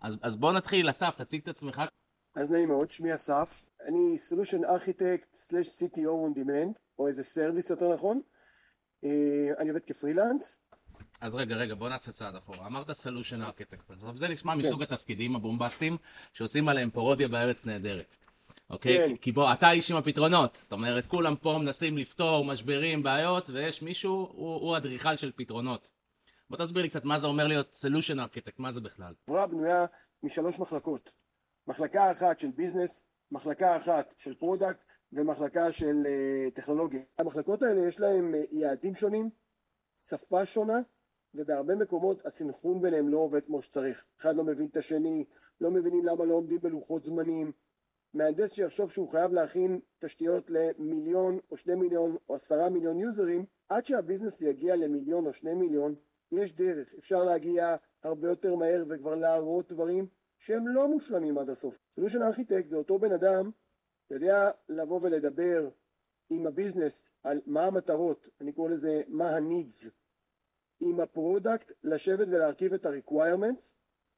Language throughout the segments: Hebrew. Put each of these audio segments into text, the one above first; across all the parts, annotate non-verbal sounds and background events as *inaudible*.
אז, אז בוא נתחיל, אסף, תציג את עצמך. אז נעים מאוד, שמי אסף, אני solution architect slash CTO on demand, או איזה service יותר נכון. אה, אני עובד כפרילנס. אז רגע, רגע, בוא נעשה צעד אחורה. אמרת solution architect, עכשיו זה נשמע כן. מסוג התפקידים הבומבסטיים שעושים עליהם פרודיה בארץ נהדרת. אוקיי? כן. כי בוא, אתה איש עם הפתרונות. זאת אומרת, כולם פה מנסים לפתור משברים, בעיות, ויש מישהו, הוא, הוא אדריכל של פתרונות. בוא תסביר לי קצת מה זה אומר להיות solution architect, מה זה בכלל? חברה בנויה משלוש מחלקות. מחלקה אחת של business, מחלקה אחת של product ומחלקה של אה, טכנולוגיה. המחלקות האלה יש להם אה, יעדים שונים, שפה שונה, ובהרבה מקומות הסנכרון ביניהם לא עובד כמו שצריך. אחד לא מבין את השני, לא מבינים למה לא עומדים בלוחות זמנים. מהנדס שיחשוב שהוא חייב להכין תשתיות למיליון או שני מיליון או עשרה מיליון יוזרים, עד שה business יגיע למיליון או שני מיליון, יש דרך, אפשר להגיע הרבה יותר מהר וכבר להראות דברים שהם לא מושלמים עד הסוף. solution architect זה אותו בן אדם יודע לבוא ולדבר עם ה business על מה המטרות, אני קורא לזה מה ה needs, עם ה product לשבת ולהרכיב את ה requirements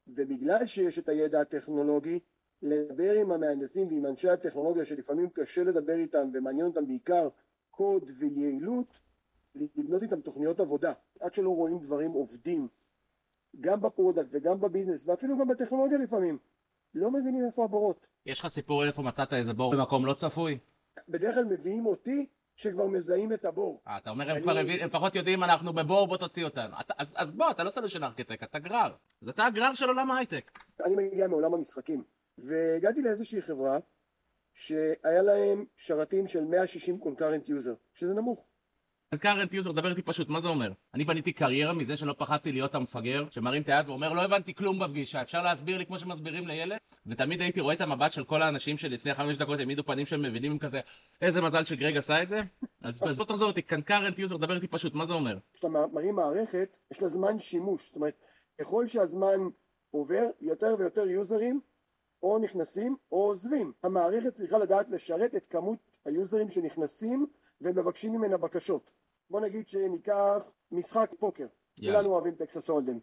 ובגלל שיש את הידע הטכנולוגי לדבר עם המהנדסים ועם אנשי הטכנולוגיה שלפעמים קשה לדבר איתם ומעניין אותם בעיקר קוד ויעילות לבנות איתם תוכניות עבודה עד שלא רואים דברים עובדים גם ב product וגם ב business ואפילו גם בטכנולוגיה לפעמים לא מבינים איפה הבורות. יש לך סיפור איפה מצאת איזה בור במקום לא צפוי? בדרך כלל מביאים אותי שכבר מזהים את הבור. אה, אתה אומר הם אני... כבר הם לפחות יודעים אנחנו בבור בוא תוציא אותנו. אתה, אז, אז בוא אתה לא solution architect אתה גרר. אז אתה הגרר של עולם ההייטק. אני מגיע מעולם המשחקים והגעתי לאיזושהי חברה שהיה להם שרתים של 160 concurrent user שזה נמוך. current user, דבר איתי פשוט, מה זה אומר? אני בניתי קריירה מזה שלא פחדתי להיות המפגר, שמרים את היד ואומר לא הבנתי כלום בפגישה, אפשר להסביר לי כמו שמסבירים לילד? ותמיד הייתי רואה את המבט של כל האנשים שלפני חמש דקות העמידו פנים שהם מבינים כזה, איזה מזל שגרג עשה את זה? אז *laughs* בזאת תחזור אותי, current user, דבר איתי פשוט, מה זה אומר? כשאתה מרים מערכת, יש לה זמן שימוש, זאת אומרת, ככל שהזמן עובר, יותר ויותר יוזרים או נכנסים או עוזבים. המערכת צריכה לדעת לשרת את כמות היוזרים שנכנסים ומבקשים ממנה בקשות. בוא נגיד שניקח משחק פוקר, yeah. כולנו אוהבים טקסס הולדם.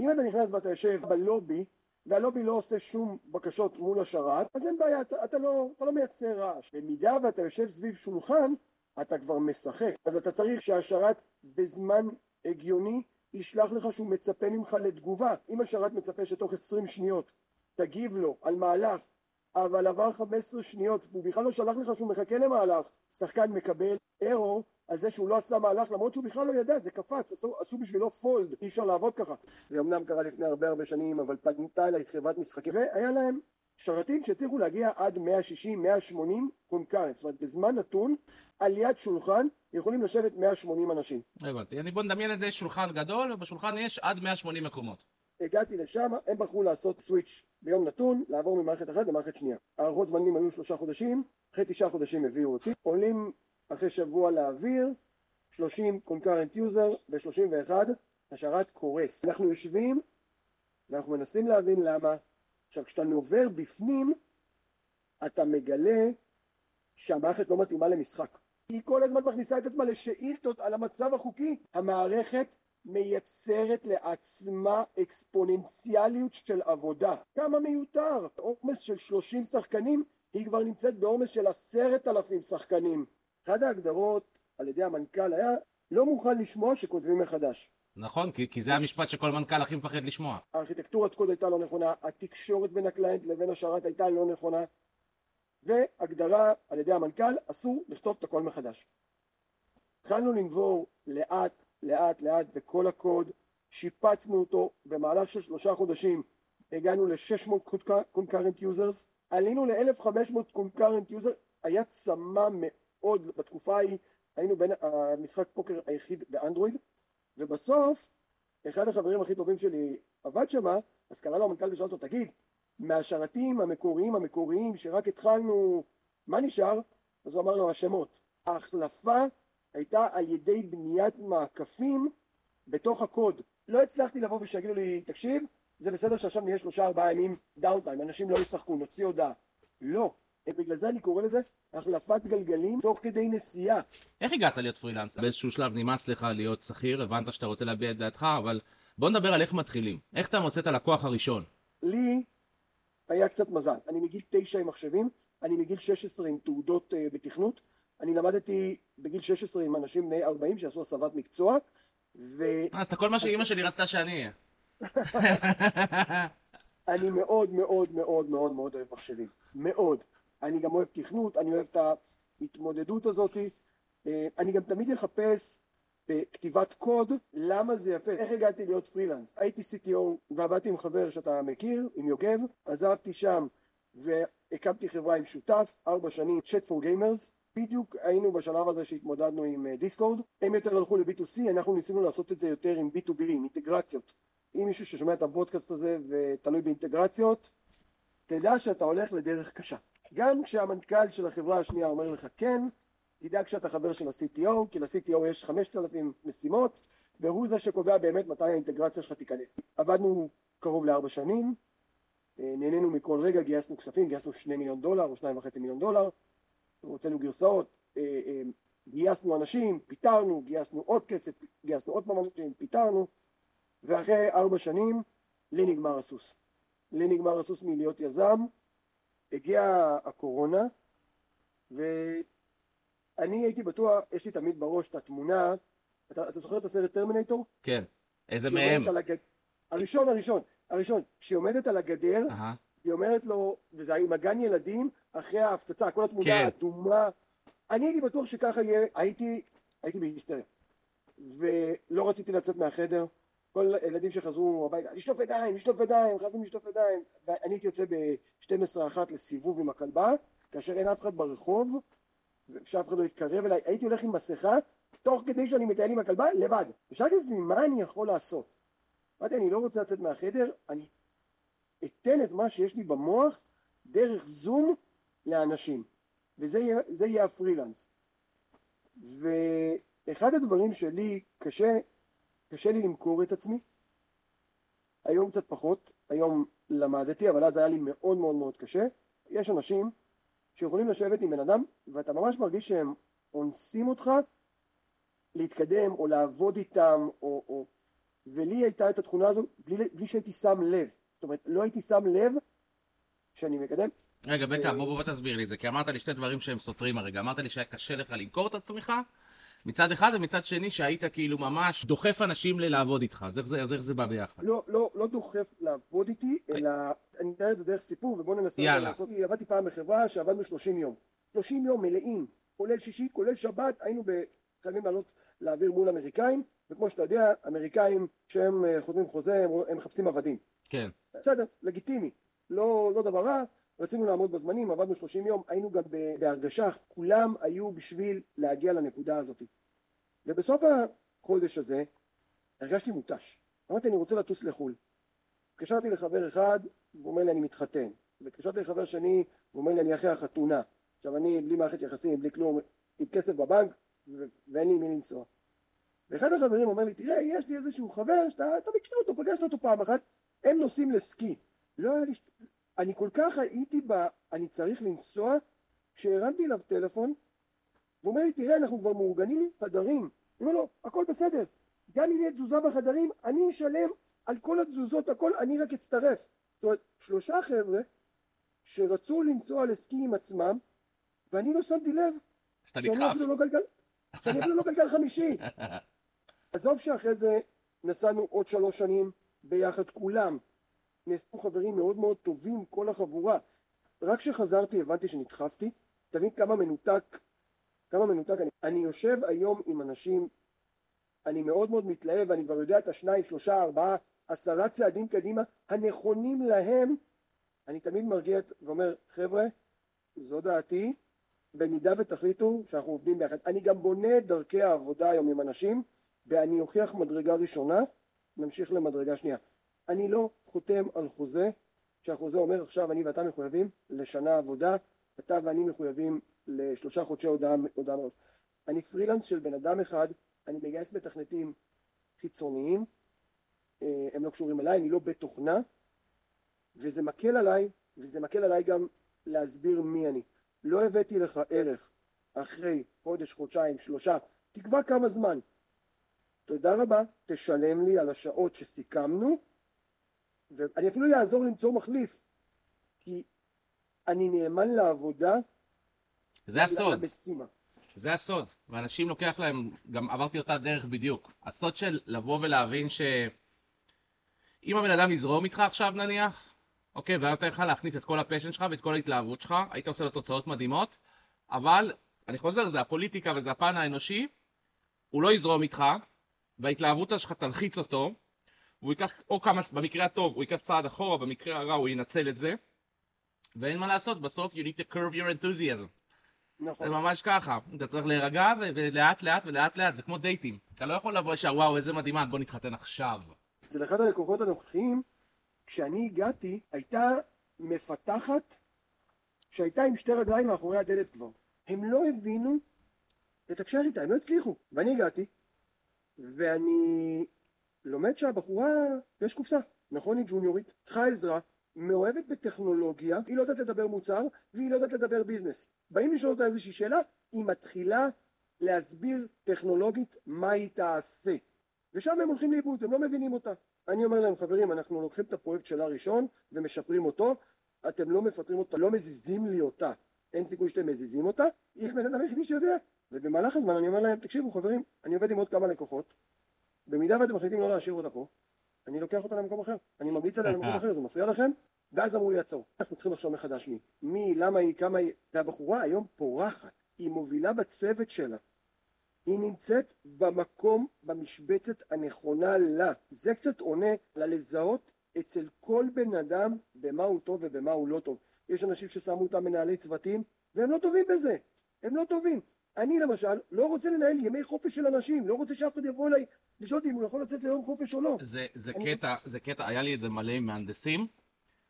אם אתה נכנס ואתה יושב בלובי, והלובי לא עושה שום בקשות מול השרת, אז אין בעיה, אתה, אתה, לא, אתה לא מייצר רעש. במידה ואתה יושב סביב שולחן, אתה כבר משחק. אז אתה צריך שהשרת בזמן הגיוני ישלח לך שהוא מצפה ממך לתגובה. אם השרת מצפה שתוך 20 שניות תגיב לו על מהלך, אבל עבר 15 שניות והוא בכלל לא שלח לך שהוא מחכה למהלך, שחקן מקבל ארור על זה שהוא לא עשה מהלך למרות שהוא בכלל לא ידע, זה קפץ, עשו, עשו בשבילו פולד, אי אפשר לעבוד ככה. זה אמנם קרה לפני הרבה הרבה שנים, אבל פנתה אליי חברת משחקים, והיה להם שרתים שהצליחו להגיע עד 160-180 קונקרנט, זאת אומרת בזמן נתון, על יד שולחן יכולים לשבת 180 אנשים. הבנתי, אני בוא נדמיין את זה, שולחן גדול, ובשולחן יש עד 180 מקומות. הגעתי לשם, הם בחרו לעשות switch ביום נתון, לעבור ממערכת אחת למערכת שנייה. הערכות זמנים היו שלושה חודשים, אחרי תשעה חודשים הביאו אותי, עולים אחרי שבוע לאוויר, 30 concurrent user ו-31 השרת קורס. אנחנו יושבים ואנחנו מנסים להבין למה. עכשיו כשאתה נובר בפנים אתה מגלה שהמערכת לא מתאימה למשחק. היא כל הזמן מכניסה את עצמה לשאילתות על המצב החוקי. המערכת מייצרת לעצמה אקספוננציאליות של עבודה. כמה מיותר. עומס של 30 שחקנים היא כבר נמצאת בעומס של עשרת אלפים שחקנים. אחת ההגדרות על ידי המנכ"ל היה לא מוכן לשמוע שכותבים מחדש. נכון, כי, כי זה המשפט שכל מנכ"ל הכי מפחד לשמוע. הארכיטקטורת קוד הייתה לא נכונה, התקשורת בין הקליינט לבין השרת הייתה לא נכונה, והגדרה על ידי המנכ"ל, אסור לכתוב את הכל מחדש. התחלנו לנבור לאט, לאט, לאט בכל הקוד, שיפצנו אותו, במהלך של שלושה חודשים. הגענו ל-600 concurrent users, עלינו ל-1500 concurrent users, היה צמא מאוד בתקופה ההיא. היינו בין המשחק פוקר היחיד באנדרואיד. ובסוף אחד החברים הכי טובים שלי עבד שמה אז קרא לו המנכ"ל ושאל אותו תגיד מהשרתים המקוריים המקוריים שרק התחלנו מה נשאר? אז הוא אמר לו השמות. ההחלפה הייתה על ידי בניית מעקפים בתוך הקוד לא הצלחתי לבוא ושיגידו לי תקשיב זה בסדר שעכשיו נהיה שלושה ארבעה ימים דאונטיים אנשים לא ישחקו נוציא הודעה לא בגלל זה אני קורא לזה החלפת גלגלים תוך כדי נסיעה. איך הגעת להיות פרילנסר? באיזשהו שלב נמאס לך להיות שכיר, הבנת שאתה רוצה להביע את דעתך, אבל בוא נדבר על איך מתחילים. איך אתה מוצא את הלקוח הראשון? לי היה קצת מזל. אני מגיל תשע עם מחשבים, אני מגיל 16 עם תעודות uh, בתכנות, אני למדתי בגיל 16 עם אנשים בני 40 שעשו הסבת מקצוע, ו... אה, אז אתה כל מה שאימא שלי רצתה שאני אהיה. *laughs* אני מאוד מאוד מאוד מאוד מאוד אוהב מחשבים, מאוד. אני גם אוהב תכנות, אני אוהב את ההתמודדות הזאת. אה, אני גם תמיד אחפש בכתיבת קוד למה זה יפה, איך הגעתי להיות פרילנס. הייתי CTO ועבדתי עם חבר שאתה מכיר, עם יוגב, עזבתי שם והקמתי חברה עם שותף, ארבע שנים, Chat for Gamers. בדיוק היינו בשלב הזה שהתמודדנו עם דיסקורד, אה, הם יותר הלכו ל-B2C, אנחנו ניסינו לעשות את זה יותר עם B2B, עם אינטגרציות. אם מישהו ששומע את הפודקאסט הזה ותלוי באינטגרציות, תדע שאתה הולך לדרך קשה. גם כשהמנכ"ל של החברה השנייה אומר לך כן, תדאג שאתה חבר של ה-CTO, כי ל-CTO יש 5,000 משימות, והוא זה שקובע באמת מתי האינטגרציה שלך תיכנס. עבדנו קרוב לארבע שנים, אה, נהנינו מכל רגע, גייסנו כספים, גייסנו שני מיליון דולר או שניים וחצי מיליון דולר, הוצאנו גרסאות, אה, אה, גייסנו אנשים, פיטרנו, גייסנו עוד כסף, גייסנו עוד פעם אנשים, פיטרנו, ואחרי ארבע שנים לי נגמר הסוס. לי נגמר הסוס מלהיות יזם, הגיעה הקורונה, ואני הייתי בטוח, יש לי תמיד בראש את התמונה, אתה, אתה זוכר את הסרט טרמינטור? כן. איזה מהם? הגד... הראשון, הראשון, הראשון, כשהיא עומדת על הגדר, uh-huh. היא אומרת לו, וזה עם הגן ילדים, אחרי ההפצצה, כל התמונה כן. האדומה, אני הייתי בטוח שככה יהיה, הייתי, הייתי בהיסטריה. ולא רציתי לצאת מהחדר, כל הילדים שחזרו הביתה, לשטוף ידיים, לשטוף ידיים, חייבים לשטוף ידיים. ואני הייתי יוצא ב-12 אחת לסיבוב עם הכלבה, כאשר אין אף אחד ברחוב, ושאף אחד לא יתקרב אליי, הייתי הולך עם מסכה, תוך כדי שאני מטייל עם הכלבה, לבד. ושאלתי לעצמי, מה אני יכול לעשות? אמרתי, אני לא רוצה לצאת מהחדר, אני אתן את מה שיש לי במוח דרך זום לאנשים. וזה יהיה, הפרילנס. ואחד הדברים שלי קשה קשה לי למכור את עצמי. היום קצת פחות, היום למדתי, אבל אז היה לי מאוד מאוד מאוד קשה. יש אנשים שיכולים לשבת עם בן אדם, ואתה ממש מרגיש שהם אונסים אותך להתקדם, או לעבוד איתם, או... או... ולי הייתה את התכונה הזו בלי, בלי שהייתי שם לב. זאת אומרת, לא הייתי שם לב שאני מקדם. רגע, בקה, בוא בוא תסביר לי את זה, כי אמרת לי שתי דברים שהם סותרים הרגע. אמרת לי שהיה קשה לך למכור את עצמך, מצד אחד, ומצד שני שהיית כאילו ממש דוחף אנשים ללעבוד איתך, אז איך זה, אז איך זה בא ביחד? לא, לא, לא דוחף לעבוד איתי, אלא אני אתאר את זה דרך סיפור, ובוא ננסה יאללה. לעשות, עבדתי פעם בחברה שעבדנו 30 יום. 30 יום מלאים, כולל שישי, כולל שבת, היינו חייבים לעלות לאוויר מול אמריקאים, וכמו שאתה יודע, אמריקאים, כשהם אה, חותמים חוזה, הם מחפשים עבדים. כן. בסדר, לגיטימי, לא, לא דבר רע, רצינו לעמוד בזמנים, עבדנו 30 יום, היינו גם בהרגשה, כולם היו בשביל להגיע לנקודה הזאת. ובסוף החודש הזה הרגשתי מותש. אמרתי, אני רוצה לטוס לחו"ל. התקשרתי לחבר אחד, והוא אומר לי, אני מתחתן. והתקשרתי לחבר שני, והוא אומר לי, אני אחרי החתונה. עכשיו, אני בלי מערכת יחסים, בלי כלום, עם כסף בבנק, ואין לי מי לנסוע. ואחד החברים אומר לי, תראה, יש לי איזשהו חבר שאתה מכיר אותו, פגשת אותו פעם אחת, הם נוסעים לסקי. לא היה לי, אני כל כך הייתי ב... אני צריך לנסוע, שהרמתי אליו טלפון, והוא אומר לי, תראה, אנחנו כבר מאורגנים חדרים. אני אומר לו, הכל בסדר. גם אם יהיה תזוזה בחדרים, אני אשלם על כל התזוזות, הכל, אני רק אצטרף. זאת אומרת, שלושה חבר'ה שרצו לנסוע לסקי עם עצמם, ואני לא שמתי לב שאני אפילו לא גלגל, שאני אפילו לא גלגל חמישי. *laughs* עזוב שאחרי זה נסענו עוד שלוש שנים ביחד כולם. נעשו חברים מאוד מאוד טובים, כל החבורה. רק כשחזרתי הבנתי שנדחפתי, תבין כמה מנותק, כמה מנותק אני. אני יושב היום עם אנשים, אני מאוד מאוד מתלהב, ואני כבר יודע את השניים, שלושה, ארבעה, עשרה צעדים קדימה, הנכונים להם, אני תמיד מרגיע ואומר, חבר'ה, זו דעתי, במידה ותחליטו שאנחנו עובדים ביחד. אני גם בונה את דרכי העבודה היום עם אנשים, ואני אוכיח מדרגה ראשונה, נמשיך למדרגה שנייה. אני לא חותם על חוזה שהחוזה אומר עכשיו אני ואתה מחויבים לשנה עבודה, אתה ואני מחויבים לשלושה חודשי הודעה, הודעה מראש. אני פרילנס של בן אדם אחד, אני מגייס מתכנתים חיצוניים, אה, הם לא קשורים אליי, אני לא בתוכנה, וזה מקל עליי, וזה מקל עליי גם להסביר מי אני. לא הבאתי לך ערך אחרי חודש, חודשיים, שלושה, תקבע כמה זמן. תודה רבה, תשלם לי על השעות שסיכמנו, ואני אפילו אעזור למצוא מחליף, כי אני נאמן לעבודה, זה הסוד. למשימה. זה הסוד, ואנשים לוקח להם, גם עברתי אותה דרך בדיוק. הסוד של לבוא ולהבין ש... אם הבן אדם יזרום איתך עכשיו נניח, אוקיי, והיה נותן לך להכניס את כל הפשן שלך ואת כל ההתלהבות שלך, היית עושה לו תוצאות מדהימות, אבל, אני חוזר, זה הפוליטיקה וזה הפן האנושי, הוא לא יזרום איתך, וההתלהבות שלך תלחיץ אותו, והוא ייקח, או כמה, במקרה הטוב, הוא ייקח צעד אחורה, במקרה הרע הוא ינצל את זה, ואין מה לעשות, בסוף you need to curve your enthusiasm. נכון. זה ממש ככה, אתה צריך להירגע ולאט לאט ולאט לאט, זה כמו דייטים. אתה לא יכול לבוא ישר, וואו, איזה מדהימה, בוא נתחתן עכשיו. אצל אחד הלקוחות הנוכחיים, כשאני הגעתי, הייתה מפתחת שהייתה עם שתי רגליים מאחורי הדלת כבר. הם לא הבינו לתקשר איתה, הם לא הצליחו. ואני הגעתי, ואני לומד שהבחורה, יש קופסה. נכון, היא ג'וניורית, צריכה עזרה, מאוהבת בטכנולוגיה, היא לא יודעת לדבר מוצר, והיא לא יודעת לדבר ביזנס. באים לשאול אותה איזושהי שאלה, היא מתחילה להסביר טכנולוגית מה היא תעשה. ושם הם הולכים לאיבוד, הם לא מבינים אותה. אני אומר להם, חברים, אנחנו לוקחים את הפרויקט שלה ראשון ומשפרים אותו, אתם לא מפטרים אותה, לא מזיזים לי אותה. אין סיכוי שאתם מזיזים אותה, היא בן אדם היחידי שיודע. ובמהלך הזמן אני אומר להם, תקשיבו חברים, אני עובד עם עוד כמה לקוחות, במידה ואתם מחליטים לא להשאיר אותה פה, אני לוקח אותה למקום אחר. אני ממליץ עליה למקום *laughs* אחר, זה מפריע לכם? ואז אמרו לי עצור. אנחנו צריכים לחשוב מחדש מי. מי, למה היא, כמה היא... והבחורה היום פורחת. היא מובילה בצוות שלה. היא נמצאת במקום, במשבצת הנכונה לה. זה קצת עונה ללזהות אצל כל בן אדם במה הוא טוב ובמה הוא לא טוב. יש אנשים ששמו אותם מנהלי צוותים, והם לא טובים בזה. הם לא טובים. אני למשל לא רוצה לנהל ימי חופש של אנשים, לא רוצה שאף אחד יבוא אליי לשאול אותי אם הוא יכול לצאת ליום חופש או לא. זה, זה אני- קטע, זה קטע, היה לי את זה מלא עם מהנדסים,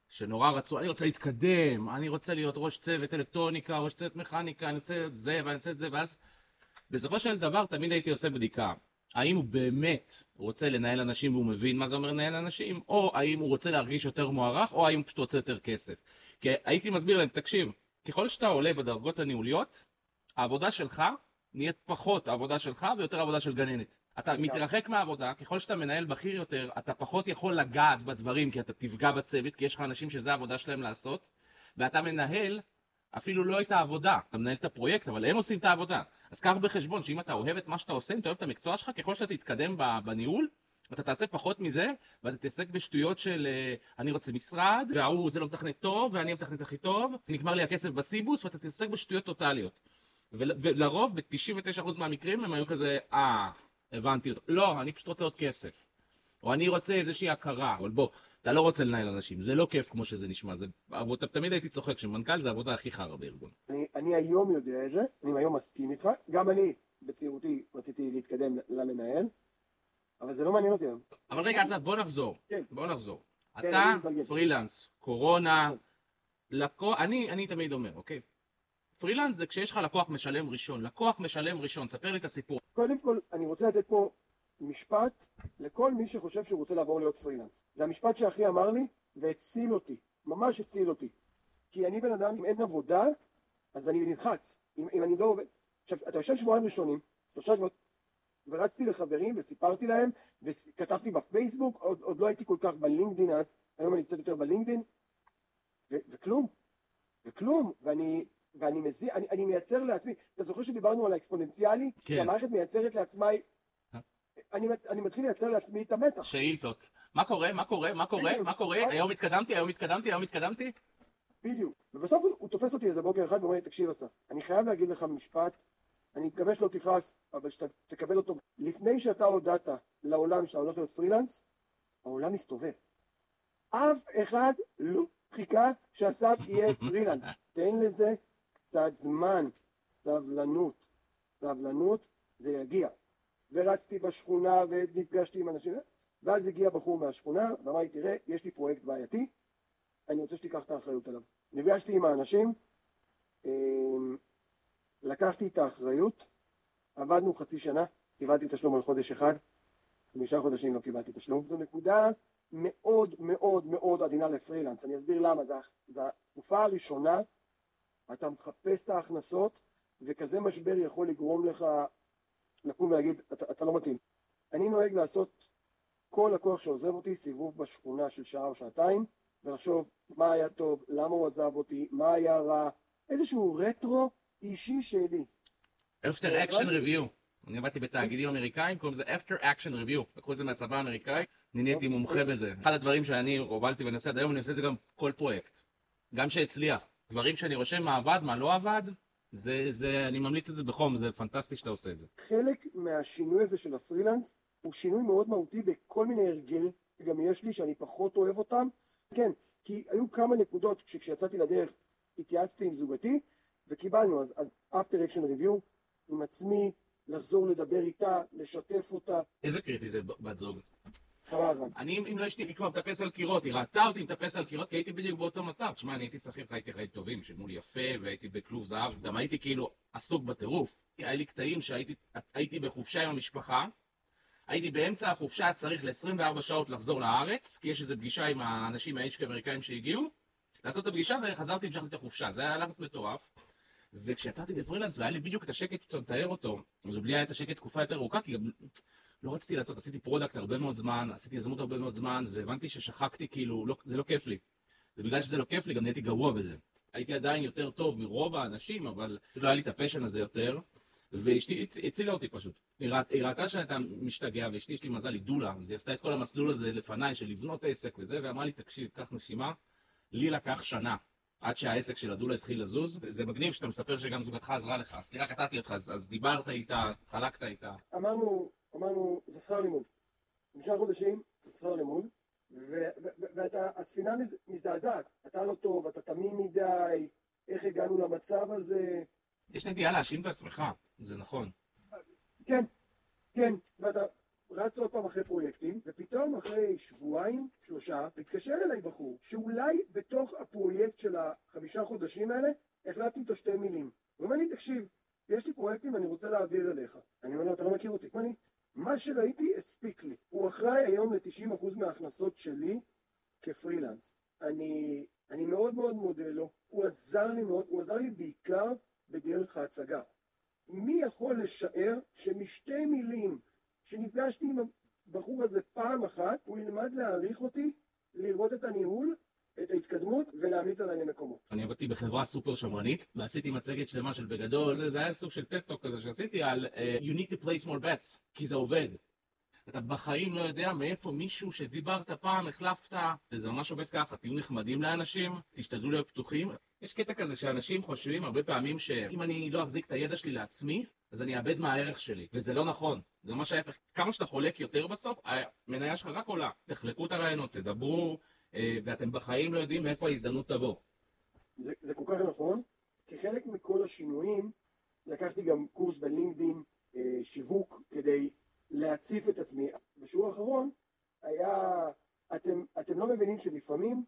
שנורא רצו, אני רוצה להתקדם, אני רוצה להיות ראש צוות אלקטרוניקה, ראש צוות מכניקה, אני רוצה את זה ואני רוצה את זה, ואז בסופו של דבר תמיד הייתי עושה בדיקה. האם הוא באמת רוצה לנהל אנשים והוא מבין מה זה אומר לנהל אנשים, או האם הוא רוצה להרגיש יותר מוערך, או האם הוא פשוט רוצה יותר כסף. כי הייתי מסביר להם, תקשיב, ככל שאתה עולה בדרגות הניהוליות, העבודה שלך נהיית פחות העבודה שלך ויותר העבודה של גננת. אתה מתרחק מהעבודה, ככל שאתה מנהל בכיר יותר, אתה פחות יכול לגעת בדברים כי אתה תפגע בצוות, כי יש לך אנשים שזה העבודה שלהם לעשות, ואתה מנהל אפילו לא את העבודה, אתה מנהל את הפרויקט, אבל הם עושים את העבודה. אז קח בחשבון שאם אתה אוהב את מה שאתה עושה, אם אתה אוהב את המקצוע שלך, ככל שאתה תתקדם בניהול, אתה תעשה פחות מזה, ואתה תתעסק בשטויות של אה, אני רוצה משרד, וההוא זה לא מתכנת טוב, ואני המתכנת הכי טוב, נגמר לי הכסף בסיבוס, ואתה תתעסק בשטויות טוטאליות. ול- ולרוב, ב-99% מהמקרים הם היו כזה, אה, הבנתי אותו. לא, אני פשוט רוצה עוד כסף. או אני רוצה איזושהי הכרה, אבל בוא, אתה לא רוצה לנהל אנשים, זה לא כיף כמו שזה נשמע, זה עבודה, תמיד הייתי צוחק שמנכ"ל זה העבודה הכי חרא בארגון. אני, אני היום יודע את זה, אני היום מסכים איתך, גם אני בצעירותי רציתי להתקדם למנהל, אבל זה לא מעניין אותי היום. אבל רגע, עזב, בוא נחזור. כן. בוא נחזור. כן, אתה. פרילנס, קורונה, נכון. לקוח, אני, אני תמיד אומר, אוקיי? פרילנס זה כשיש לך לקוח משלם ראשון, לקוח משלם ראשון, ספר לי את הסיפור. קודם כל, אני רוצה לתת פה משפט לכל מי שחושב שהוא רוצה לעבור להיות פרילנס. זה המשפט שאחי אמר לי, והציל אותי, ממש הציל אותי. כי אני בן אדם, אם אין עבודה, אז אני נלחץ. אם, אם אני לא עובד... עכשיו, אתה יושב שבועיים ראשונים, שלושה שבועות, ורצתי לחברים וסיפרתי להם, וכתבתי בפייסבוק, עוד, עוד לא הייתי כל כך בלינקדין אז, היום אני קצת יותר בלינקדין, ו- וכלום, וכלום, ואני, ואני מזיע, אני, אני מייצר לעצמי, אתה זוכר שדיברנו על האקספוננציאלי? כן. שהמערכת מייצרת לעצמה? אני, אני מתחיל לייצר לעצמי את המתח. שאילתות. מה קורה? מה קורה? מה קורה? בדיוק. מה קורה? היום התקדמתי, היום התקדמתי, היום התקדמתי? בדיוק. ובסוף הוא, הוא תופס אותי איזה בוקר אחד ואומר לי, תקשיב אסף, אני חייב להגיד לך משפט, אני מקווה שלא תכעס, אבל שאתה תקבל אותו. לפני שאתה הודעת לעולם שאתה הולך להיות פרילנס, העולם מסתובב. אף אחד לא חיכה שאסף יהיה *laughs* פרילנס. תן לזה קצת זמן, סבלנות. סבלנות, זה יגיע. ורצתי בשכונה ונפגשתי עם אנשים, ואז הגיע בחור מהשכונה ואמר לי, תראה, יש לי פרויקט בעייתי, אני רוצה שתיקח את האחריות עליו. נפגשתי עם האנשים, אמ, לקחתי את האחריות, עבדנו חצי שנה, קיבלתי תשלום על חודש אחד, חמישה חודשים לא קיבלתי תשלום. זו נקודה מאוד מאוד מאוד עדינה לפרילנס, אני אסביר למה, זו, התקופה הראשונה, אתה מחפש את ההכנסות, וכזה משבר יכול לגרום לך לקום ולהגיד, אתה, אתה לא מתאים. אני נוהג לעשות כל לקוח שעוזב אותי, סיבוב בשכונה של שעה או שעתיים, ולחשוב מה היה טוב, למה הוא עזב אותי, מה היה רע, איזשהו רטרו אישי שלי. after action review. אני עבדתי בתאגידים אמריקאים, קוראים לזה after action review. לקחו את זה מהצבא האמריקאי, אני נהייתי מומחה בזה. אחד הדברים שאני הובלתי ואני עושה עד היום, אני עושה את זה גם כל פרויקט. גם שהצליח. דברים שאני רושם מה עבד, מה לא עבד, זה, זה, אני ממליץ את זה בחום, זה פנטסטי שאתה עושה את זה. חלק מהשינוי הזה של הפרילנס הוא שינוי מאוד מהותי בכל מיני הרגל, גם יש לי שאני פחות אוהב אותם. כן, כי היו כמה נקודות שכשיצאתי לדרך התייעצתי עם זוגתי וקיבלנו, אז, אז after action review עם עצמי, לחזור לדבר איתה, לשתף אותה. איזה קריטי זה בת זוג? אני, אם לא אשתי, הייתי כבר מטפס על קירות, היא ראתה אותי מטפס על קירות, כי הייתי בדיוק באותו מצב. תשמע, אני הייתי שכיר, חייתי חיים טובים, שילמו לי יפה, והייתי בכלוב זהב, גם הייתי כאילו עסוק בטירוף. היה לי קטעים שהייתי בחופשה עם המשפחה, הייתי באמצע החופשה, צריך ל-24 שעות לחזור לארץ, כי יש איזו פגישה עם האנשים מה HQ האמריקאים שהגיעו, לעשות את הפגישה וחזרתי והמשכתי את החופשה. זה היה לחץ מטורף. וכשיצאתי בפרילנס והיה לי בדיוק את השקט שאתה מתאר אותו, אז לי היה את השקט תקופה יותר ארוכה, כי גם לא רציתי לעשות, עשיתי product הרבה מאוד זמן, עשיתי יזמות הרבה מאוד זמן, והבנתי ששחקתי כאילו, לא, זה לא כיף לי. ובגלל שזה לא כיף לי, גם נהייתי גרוע בזה. הייתי עדיין יותר טוב מרוב האנשים, אבל לא היה לי את ה passion הזה יותר, ואשתי הצילה אותי פשוט. היא ראתה שאתה משתגע, ואשתי, יש לי מזל, היא דולה, אז היא עשתה את כל המסלול הזה לפניי, של לבנות עסק וזה, ואמרה לי, תקשיב, קח נשימה, לי לקח שנה. עד שהעסק של הדולה התחיל לזוז. זה מגניב שאתה מספר שגם זוגתך עזרה לך. סליחה, קטעתי אותך, אז, אז דיברת איתה, חלקת איתה. אמרנו, אמרנו, זה שכר לימוד. חמישה חודשים זה שכר לימוד, ואתה, הספינה מז, מזדעזעת. אתה לא טוב, אתה תמים מדי, איך הגענו למצב הזה. יש נטייה להאשים את עצמך, זה נכון. כן, כן, ואתה רץ עוד פעם אחרי פרויקטים, ופתאום אחרי שבועיים, שלושה, מתקשר אליי בחור, שאולי בתוך הפרויקט של החמישה חודשים האלה, החלפתי איתו שתי מילים. הוא אומר לי, תקשיב, יש לי פרויקטים ואני רוצה להעביר אליך. אני אומר לו, אתה לא מכיר אותי. הוא אומר לי, מה שראיתי הספיק לי. הוא אחראי היום ל-90% מההכנסות שלי כפרילנס. אני, אני מאוד מאוד מודה לו, הוא עזר לי מאוד, הוא עזר לי בעיקר בדרך ההצגה. מי יכול לשער שמשתי מילים שנפגשתי עם הבחור הזה פעם אחת, הוא ילמד להעריך אותי, לראות את הניהול, את ההתקדמות ולהמליץ עליי למקומות. אני עבדתי בחברה סופר שמרנית ועשיתי מצגת שלמה של בגדול, זה, זה היה סוג של TED Talk כזה שעשיתי על אה, you need to place more bets, כי זה עובד. אתה בחיים לא יודע מאיפה מישהו שדיברת פעם, החלפת, וזה ממש עובד ככה, תהיו נחמדים לאנשים, תשתדלו להיות פתוחים. יש קטע כזה שאנשים חושבים הרבה פעמים שאם אני לא אחזיק את הידע שלי לעצמי, אז אני אאבד מהערך שלי, וזה לא נכון, זה ממש ההפך. כמה שאתה חולק יותר בסוף, המניה שלך רק עולה. תחלקו את הרעיונות, תדברו, ואתם בחיים לא יודעים מאיפה ההזדמנות תבוא. זה, זה כל כך נכון, כחלק מכל השינויים, לקחתי גם קורס בלינקדאין, אה, שיווק, כדי להציף את עצמי. בשיעור האחרון היה, אתם, אתם לא מבינים שלפעמים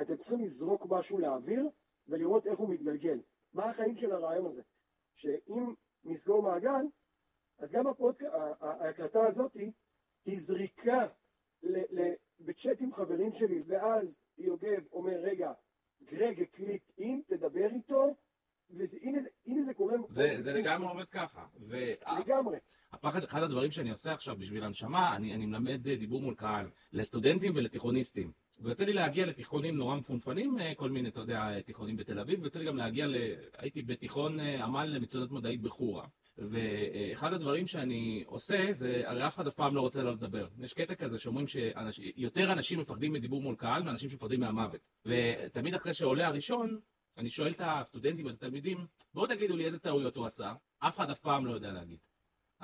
אתם צריכים לזרוק משהו לאוויר ולראות איך הוא מתגלגל. מה החיים של הרעיון הזה? שאם נסגור מעגל, אז גם הפודק... ההקלטה הזאת היא זריקה בצ'אט עם חברים שלי, ואז יוגב אומר, רגע, גרג הקליט אם, תדבר איתו, והנה זה קורה... זה, זה לגמרי עובד ככה. ו... לגמרי. הפחד, אחד הדברים שאני עושה עכשיו בשביל הנשמה, אני, אני מלמד דיבור מול קהל, לסטודנטים ולתיכוניסטים. ויוצא לי להגיע לתיכונים נורא מפונפנים, אה, כל מיני, אתה יודע, תיכונים בתל אביב, ויוצא לי גם להגיע ל... הייתי בתיכון אה, עמל למצוינות מדעית בחורה. ואחד הדברים שאני עושה, זה, הרי אף אחד אף פעם לא רוצה לא לדבר. יש קטע כזה שאומרים שיותר אנשים מפחדים מדיבור מול קהל מאנשים שמפחדים מהמוות. ותמיד אחרי שעולה הראשון, אני שואל את הסטודנטים, את התלמידים, בואו תגידו לי איזה טעויות הוא עשה, אף אחד אף פעם לא יודע להגיד.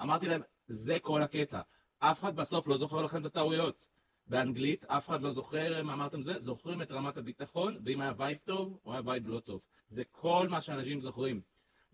אמרתי להם, זה כל הקטע. אף אחד בסוף לא זוכר לכם את הטעויות. באנגלית, אף אחד לא זוכר מה אמרתם זה, זוכרים את רמת הביטחון, ואם היה vibe טוב, או היה vibe לא טוב. זה כל מה שאנשים זוכרים.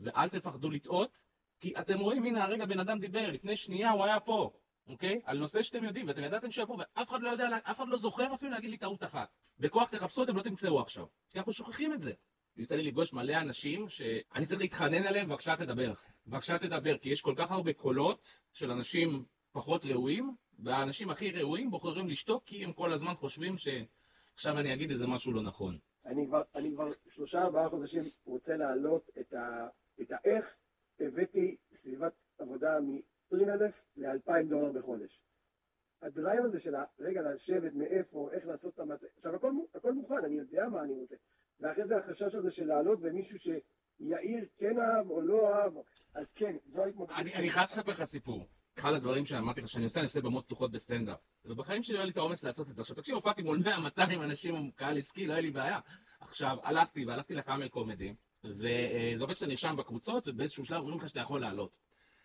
ואל תפחדו לטעות, כי אתם רואים, הנה הרגע בן אדם דיבר, לפני שנייה הוא היה פה, אוקיי? על נושא שאתם יודעים, ואתם ידעתם שיבוא, ואף אחד לא יודע, אף אחד לא זוכר אפילו להגיד לי טעות אחת. בכוח תחפשו, אתם לא תמצאו עכשיו. כי אנחנו שוכחים את זה. יוצא לי לפגוש מלא אנשים שאני צריך להתחנן עליהם, בבקשה תדבר. בבקשה תדבר, כי יש כל כך הרבה קולות של אנשים פחות ראויים, והאנשים הכי ראויים בוחרים לשתוק כי הם כל הזמן חושבים שעכשיו אני אגיד איזה משהו לא נכון. אני כבר, אני כבר שלושה ארבעה חודשים רוצה להעלות את, ה, את האיך הבאתי סביבת עבודה מ-20 אלף ל-2,000 דולר בחודש. ה drive הזה של רגע לשבת, מאיפה, איך לעשות את המצב, עכשיו הכל, הכל מוכן, אני יודע מה אני רוצה, ואחרי זה החשש הזה של לעלות ומישהו שיאיר כן אהב או לא אהב, אז כן, זו ההתמודדות. אני, אני חייב לספר לך סיפור. אחד הדברים שאמרתי לך שאני עושה, אני עושה במות פתוחות בסטנדאפ. ובחיים שלי לא היה לי את האומץ לעשות את זה. עכשיו תקשיב, הופעתי מול 100-200 אנשים, קהל עסקי, לא היה לי בעיה. עכשיו, הלכתי והלכתי ל Camel Comedy, וזה עובד שאתה נרשם בקבוצות, ובאיזשהו שלב אומרים לך שאתה יכול לעלות.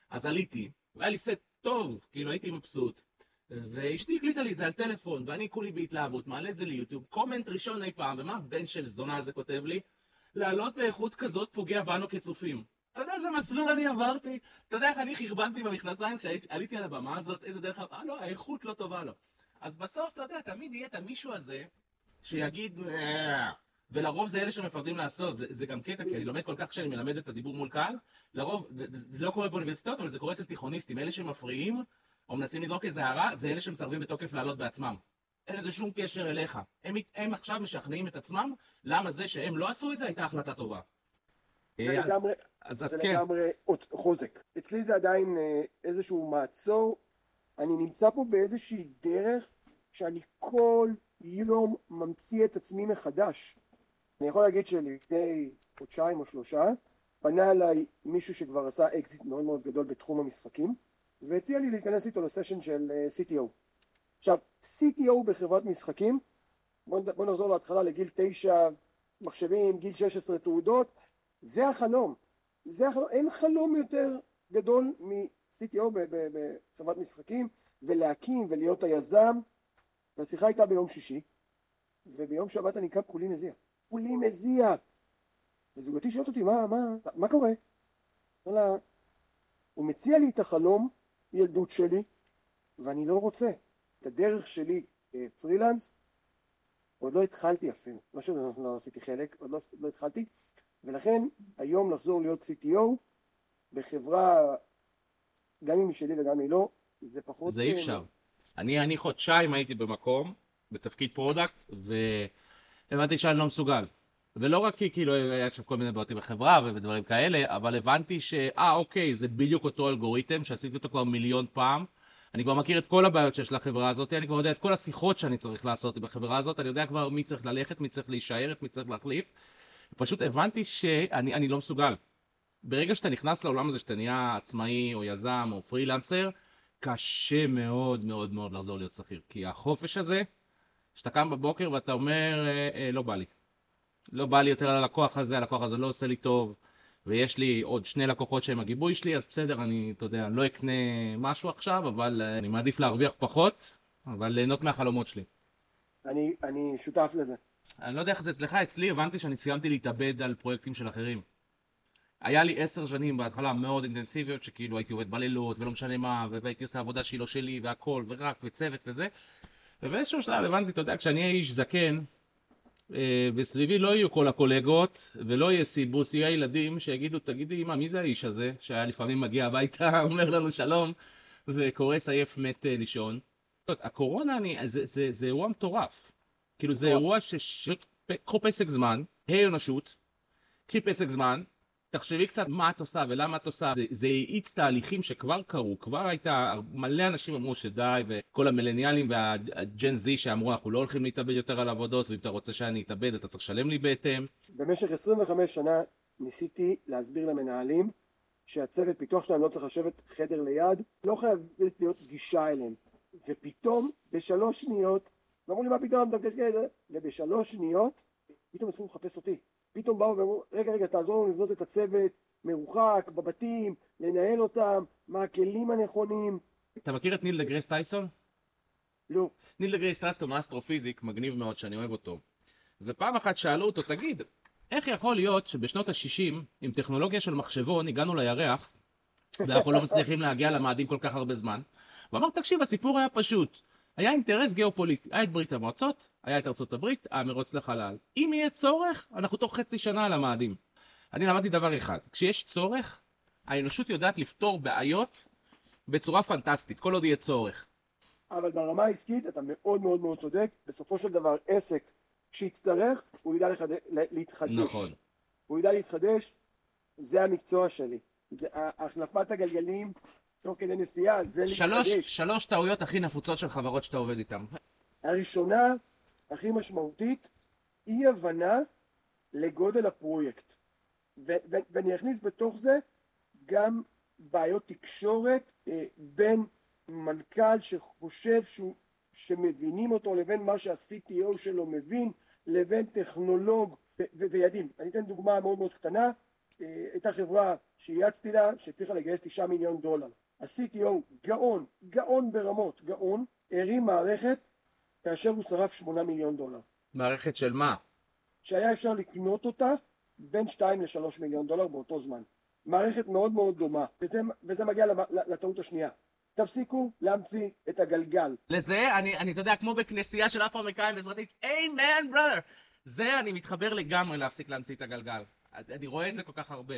אז עליתי, והיה לי סט טוב, כאילו הייתי מבסוט. ואשתי הקליטה לי את זה על טלפון, ואני כולי בהתלהבות, מעלה את זה ליוטיוב, קומנט ראשון אי פעם, ומה הבן של זונה הזה כותב לי? לעלות באיכות כזאת פוגע בנו כצופים. אתה יודע איזה מסלול אני עברתי? אתה יודע איך אני חרבנתי במכנסיים כשעליתי על הבמה הזאת, איזה דרך... אה, לא, האיכות לא טובה לו. אז בסוף, אתה יודע, תמיד יהיה את המישהו הזה שיגיד... אה", ולרוב זה אלה שמפחדים לעשות, זה, זה גם קטע, כי אני לומד כל כך כשאני מלמד את הדיבור מול קהל, לרוב, זה לא קורה באוניברסיטאות, אבל זה קורה אצל תיכוניסטים, אלה שמפריעים, או מנסים לזרוק איזה הערה, זה אלה שמסרבים בתוקף לעלות בעצמם. אין לזה שום קשר אליך. הם, הם עכשיו משכנעים את עצמם, למה זה שהם לא עשו את זה הייתה החלטה טובה. זה לגמרי, אז, כן. לגמרי חוזק. אצלי זה עדיין אה, איזשהו מעצור. אני נמצא פה באיזושהי דרך שאני כל יום ממציא את עצמי מחדש. אני יכול להגיד שלפני חודשיים או שלושה פנה אליי מישהו שכבר עשה אקזיט מאוד מאוד גדול בתחום המשחקים והציע לי להיכנס איתו לסשן של אה, CTO. עכשיו, CTO בחברת משחקים, בוא, בוא נחזור להתחלה לגיל תשע מחשבים, גיל 16 תעודות, זה החלום. זה החלום. אין חלום יותר גדול מ-CTO בחברת משחקים, ולהקים ולהיות היזם. והשיחה הייתה ביום שישי, וביום שבת אני קם כולי מזיע. כולי מזיע. וזוגתי שואלת אותי, מה, מה, מה קורה? לה, הוא מציע לי את החלום ילדות שלי, ואני לא רוצה. את הדרך שלי פרילנס, עוד לא התחלתי אפילו, לא שלא לא עשיתי חלק, עוד לא, לא התחלתי, ולכן היום לחזור להיות CTO בחברה, גם אם היא שלי וגם אם היא לא, זה פחות... זה אי אפשר. אני, אני חודשיים הייתי במקום, בתפקיד product, והבנתי שאני לא מסוגל. ולא רק כי כאילו היה שם כל מיני בעיות בחברה ודברים כאלה, אבל הבנתי שאה אוקיי, זה בדיוק אותו אלגוריתם שעשיתי אותו כבר מיליון פעם. אני כבר מכיר את כל הבעיות שיש לחברה הזאת, אני כבר יודע את כל השיחות שאני צריך לעשות בחברה הזאת, אני יודע כבר מי צריך ללכת, מי צריך להישאר, מי צריך להחליף. פשוט הבנתי שאני לא מסוגל. ברגע שאתה נכנס לעולם הזה, שאתה נהיה עצמאי או יזם או פרילנסר, קשה מאוד מאוד מאוד לחזור להיות שכיר. כי החופש הזה, שאתה קם בבוקר ואתה אומר, אה, אה, לא בא לי. לא בא לי יותר על הלקוח הזה, הלקוח הזה לא עושה לי טוב, ויש לי עוד שני לקוחות שהם הגיבוי שלי, אז בסדר, אני, אתה יודע, לא אקנה משהו עכשיו, אבל אה, אני מעדיף להרוויח פחות, אבל ליהנות מהחלומות שלי. אני, אני שותף לזה. אני לא יודע איך זה אצלך, אצלי הבנתי שאני סיימתי להתאבד על פרויקטים של אחרים. היה לי עשר שנים בהתחלה מאוד אינטנסיביות, שכאילו הייתי עובד בלילות ולא משנה מה, והייתי עושה עבודה שהיא לא שלי והכל, ורק, וצוות וזה. ובאיזשהו שלב הבנתי, אתה יודע, כשאני אהיה איש זקן, אה, וסביבי לא יהיו כל הקולגות, ולא יהיה סיבוס, יהיו ילדים שיגידו, תגידי, אמא, מי זה האיש הזה? שהיה לפעמים מגיע הביתה, *laughs* אומר לנו שלום, וקורא סייף מת אה, לישון. הקורונה, אני, זה, זה, זה אירוע מטורף. כאילו זה אירוע שקחו פסק זמן, היי אנושות, קחי פסק זמן, תחשבי קצת מה את עושה ולמה את עושה. זה האיץ תהליכים שכבר קרו, כבר הייתה, מלא אנשים אמרו שדי, וכל המילניאלים והג'ן זי שאמרו אנחנו לא הולכים להתאבד יותר על עבודות, ואם אתה רוצה שאני אתאבד אתה צריך לשלם לי בהתאם. במשך 25 שנה ניסיתי להסביר למנהלים שהצוות פיתוח שלהם לא צריך לשבת חדר ליד, לא חייב להיות גישה אליהם. ופתאום בשלוש שניות ואמרו לי מה פתאום ובשלוש שניות פתאום התחילו לחפש אותי פתאום באו ואמרו רגע רגע תעזור לנו לבנות את הצוות מרוחק בבתים לנהל אותם מה הכלים הנכונים. אתה מכיר את ניל דה גרייס טייסון? לא. ניל דה גרייס טייסון הוא אסטרופיזיק מגניב מאוד שאני אוהב אותו. ופעם אחת שאלו אותו תגיד איך יכול להיות שבשנות ה-60 עם טכנולוגיה של מחשבון הגענו לירח ואנחנו לא מצליחים להגיע למאדים כל כך הרבה זמן? ואמר תקשיב הסיפור היה פשוט היה אינטרס גיאופוליטי, היה את ברית המועצות, היה את ארצות הברית, המרוץ לחלל. אם יהיה צורך, אנחנו תוך חצי שנה על המאדים. אני למדתי דבר אחד, כשיש צורך, האנושות יודעת לפתור בעיות בצורה פנטסטית, כל עוד יהיה צורך. אבל ברמה העסקית אתה מאוד מאוד מאוד צודק, בסופו של דבר עסק שיצטרך, הוא ידע לחד... להתחדש. נכון. הוא ידע להתחדש, זה המקצוע שלי. החלפת הגלגלים תוך כדי נסיעה, זה שלוש, להתחדש. שלוש טעויות הכי נפוצות של חברות שאתה עובד איתן. הראשונה, הכי משמעותית, אי הבנה לגודל הפרויקט. ו- ו- ואני אכניס בתוך זה גם בעיות תקשורת אה, בין מנכ"ל שחושב שהוא, שמבינים אותו לבין מה שה-CTO שלו מבין, לבין טכנולוג ו- ו- ויעדים. אני אתן דוגמה מאוד מאוד קטנה, אה, הייתה חברה שייעצתי לה שהצליחה לגייס תשעה מיליון דולר. ה-CTO גאון, גאון ברמות, גאון, הרים מערכת כאשר הוא שרף שמונה מיליון דולר. מערכת של מה? שהיה אפשר לקנות אותה בין 2 ל-3 מיליון דולר באותו זמן. מערכת מאוד מאוד דומה, וזה, וזה מגיע לטעות השנייה. תפסיקו להמציא את הגלגל. לזה, אני, אני, אתה יודע, כמו בכנסייה של אפרו-אמריקאים בעזרתית, אמן, brother! זה, אני מתחבר לגמרי להפסיק להמציא את הגלגל. אני רואה את זה כל כך הרבה.